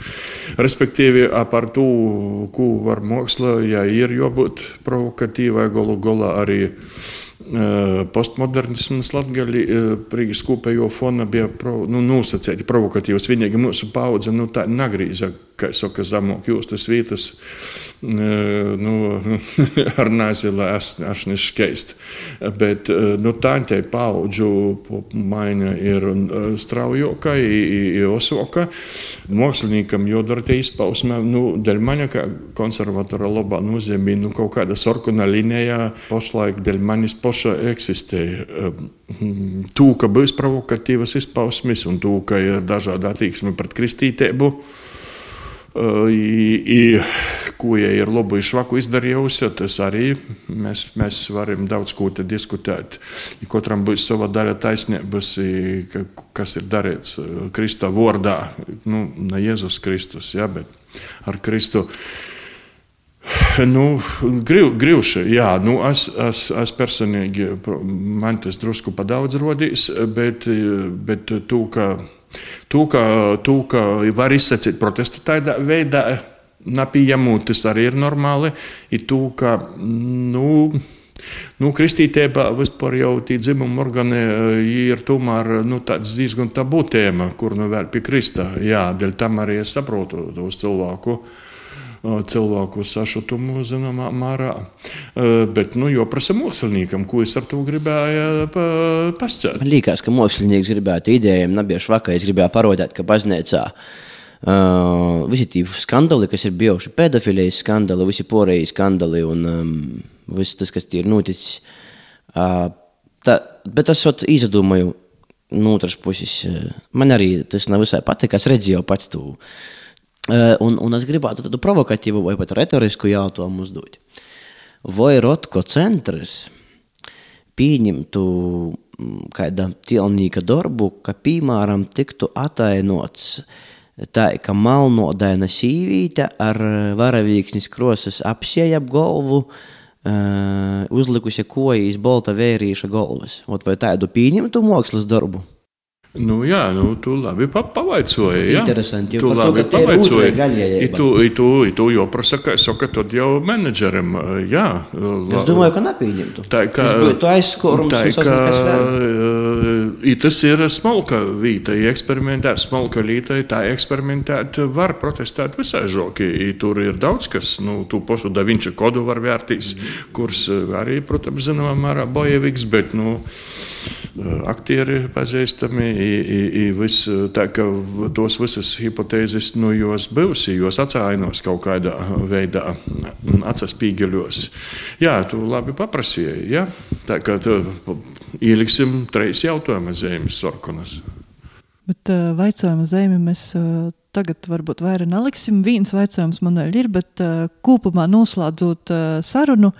Respektīvi, par to, ko var māksla, ja ir jābūt provokatīvai, galu galā arī eh, postmodernisms Latvijā Rīgas kopējo fona bija pro, nu, nosacīti provokatīvs. Vienīgi mūsu paudze nu, negrīza kā saka, zemāk jūtas vietas, nu, ar nāzili ašnis škeist. Bet nu, tā te paudžu maiņa ir straujoka, osoka. Māksliniekam jodara tie izpausme, nu, dēļ maņa, kā konservatora labā nozīmē, nu, kaut kāda sarkana līnijā pašlaik dēļ manis poša eksistē. Tū, ka būs provokatīvas izpausmes un tū, ka ir dažādi attieksmi pret kristītību. I, i, ko ja ir labu švaku izdarījusi, tas arī mēs, mēs varam daudz ko diskutēt. I katram būs sava daļa taisnības, kas ir darīts Krista vārdā. Nu, ne Jēzus Kristus, ja, bet ar Kristu. Nu, griv, grivši, jā, nu, es, es, es personīgi, man tas drusku pa daudz rodīs, bet, bet to, ka To, ka, to, ka var izsacīt protestu tādā veidā, nepieņemot, tas arī ir normāli. Ir to, ka, nu, Nu, kristītībā vispār jau tie dzimuma organi ir tomēr nu, diezgan tabū tēma, kur nu vēl pie kristā. Jā, dēļ tam arī es saprotu tos cilvēku. Cilvēku sašutumu zināmā mērā. Bet, nu, jo prasa māksliniekam, ko es ar to gribēju pasciet. Man liekas, ka mākslinieks gribētu idejām, nebieši vakar es gribēju parodēt, ka baznīcā. Uh, visi tie skandāli, kas ir bijuši, pedofilijas skandāli, visi porēji skandāli un um, viss tas, kas ir noticis. Uh, tā, bet es izdomāju, no otras puses, man arī tas nav visai patīk. Es redzēju pats to un, un es gribētu tādu provokatīvu vai pat retorisku jautājumu uzdot. Vai Rotko centrs pieņemtu mm, kāda tīlnieka darbu, ka, piemēram, tiktu atainots tā, ka malnodaina sīvīte ar varavīksnis krosas apsieja ap galvu, uh, uzlikusi kojas bolta vērīša galvas. Ot, vai tādu pieņemtu mākslas darbu? Nu, jā, nu, tu labi pa, pavaicoji. Jā, Interesanti. Tu to, labi ir pavaicoji. I tu, i tu, i tu jau prasa, ka saka, tad jau menedžerim, jā. Es domāju, ka nepieņemtu. Tā kā būtu aizskorums, tā kā, i tas ir smalka vīta, ja eksperimentēt, smalka līta, tā eksperimentēt var protestēt visai žoki. I tur ir daudz kas, nu, tu pašu Da Vinci kodu var vērtīs, Mhm. kurs arī, protams, zināmā mērā bojevīgs, bet, nu, aktieri pazīstami, i, i, i vis, tā ka tos visas hipotēzes, nu, jos bijusi, jos atsainos kaut kādā veidā, mm, atsaspīgeļos. Jā, tu labi paprasīji, jā. Tā kā tu ieliksim treis jautājuma zīmes sarkanas. Bet uh, vaicājuma zīmi mēs uh, tagad varbūt vairāk neliksim. Viens vaicājums man vēl ir, bet uh, kopumā noslēdzot uh, sarunu,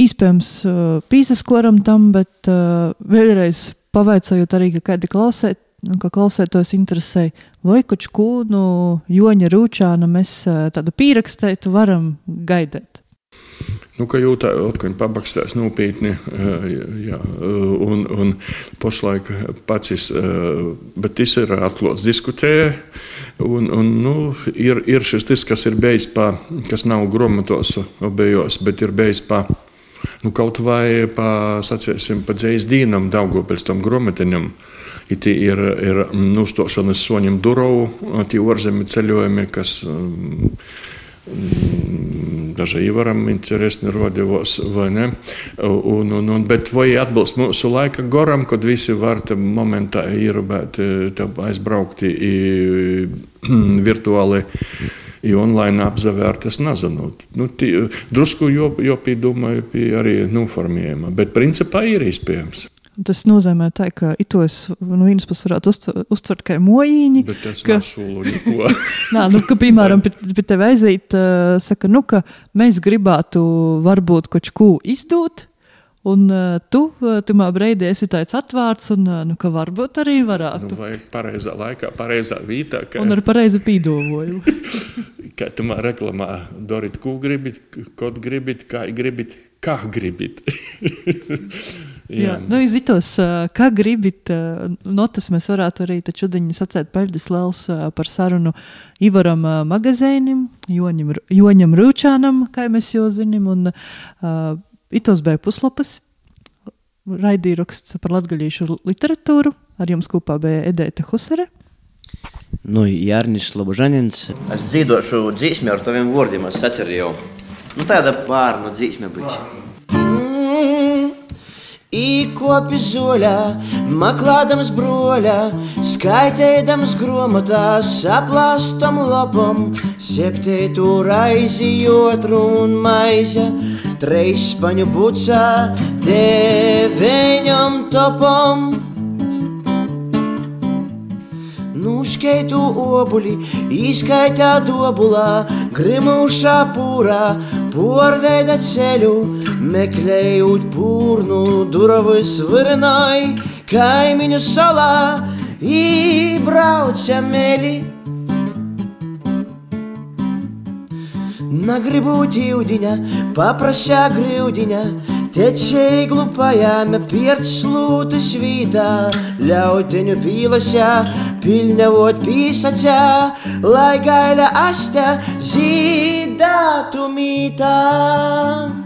iespējams, uh, pīsaskoram tam, bet uh, vēlreiz pavaicājot arī, ka kādi klausēt, nu, ka klausētos interesē, ko no Joņa Rūčāna mēs uh, tādu pierakstētu varam gaidīt. Nu, ka jau tā atkal pabakstās nopietni, jā, un, un pašlaik eh, bet tas ir atklāts diskutēja, un, un nu, ir, ir šis tas, kas ir bijis pa, kas nav gramatos obejos, bet ir bijis pa, nu, kaut vai pa, sacēsim, pa dzējas dīnam, Daugopils tam gromatiņam. Iti ir, ir nustošanas soņiem durau, tie orzemi ceļojumi, kas mm, daži varam interesanti rodījos, vai ne? Un, un, un, bet vai atbilst mūsu laika goram, kad visi var momentā ierubēt, aizbraukt i, virtuāli. I online apzavērt, es nezinu. Nu, tī, drusku jopīdomāju pie arī noformējuma, bet principā ir iespējams. Tas nozīmē, tā, ka itos no vienas puses varētu uztver, uztvert kā mojīņi. Bet es ka- nesolu neko. Nā, nu, ka, piemēram, pie, pie tevis aiziet, uh, saka, nu, ka mēs gribētu varbūt kaut ko izdot. Un uh, tu uh, tamā brīdī esi tāds atvērts, un uh, nu, varbūt arī varētu. Nu, vajag pareizā laikā, pareizā vietā. Ka... Un ar pareizi pīdovoju. Kā tu man reklamā, darīt, ko gribit, ko gribit, kā gribit, kā gribit. Jā, nu, izditos, uh, kā gribit, uh, notas mēs varētu arī šodien sacēt paļģis uh, par sarunu Ivaram Magazīnim, Joņam, Joņam Rūčānam, kā mēs jau zinām, un uh, itos bija puslapas. Raidījums par latgaļīšu literatūru. Ar jums kopā bija Edēta Husere. Nu, Jārnis Slobožanins. Es dzīvošu dzīsmi ar taviem vārdiem, es saceru jau. Nu, tāda pārnu dzīsme būs. Īkopi zoļā, maklādams broļā, skaitēdams grāmatā, saplāstam lapam, septītu raizi otru un maize, treis spaņu bucā, deveņam topam. Nuškeitu obuli, izskaitā dobulā, grimušā pūrā, porveida ceļu, meklējot pūrnu, durvis virnai, kaimiņu salā, ībrauca meli. Nagribu ģildiņa, paprasā grīvdiņa, tecēji glupajām pierclūtas vītā, ļauteņu pīlasā, pilņavot pīsacā, lai gaila asta zīdātu mītā.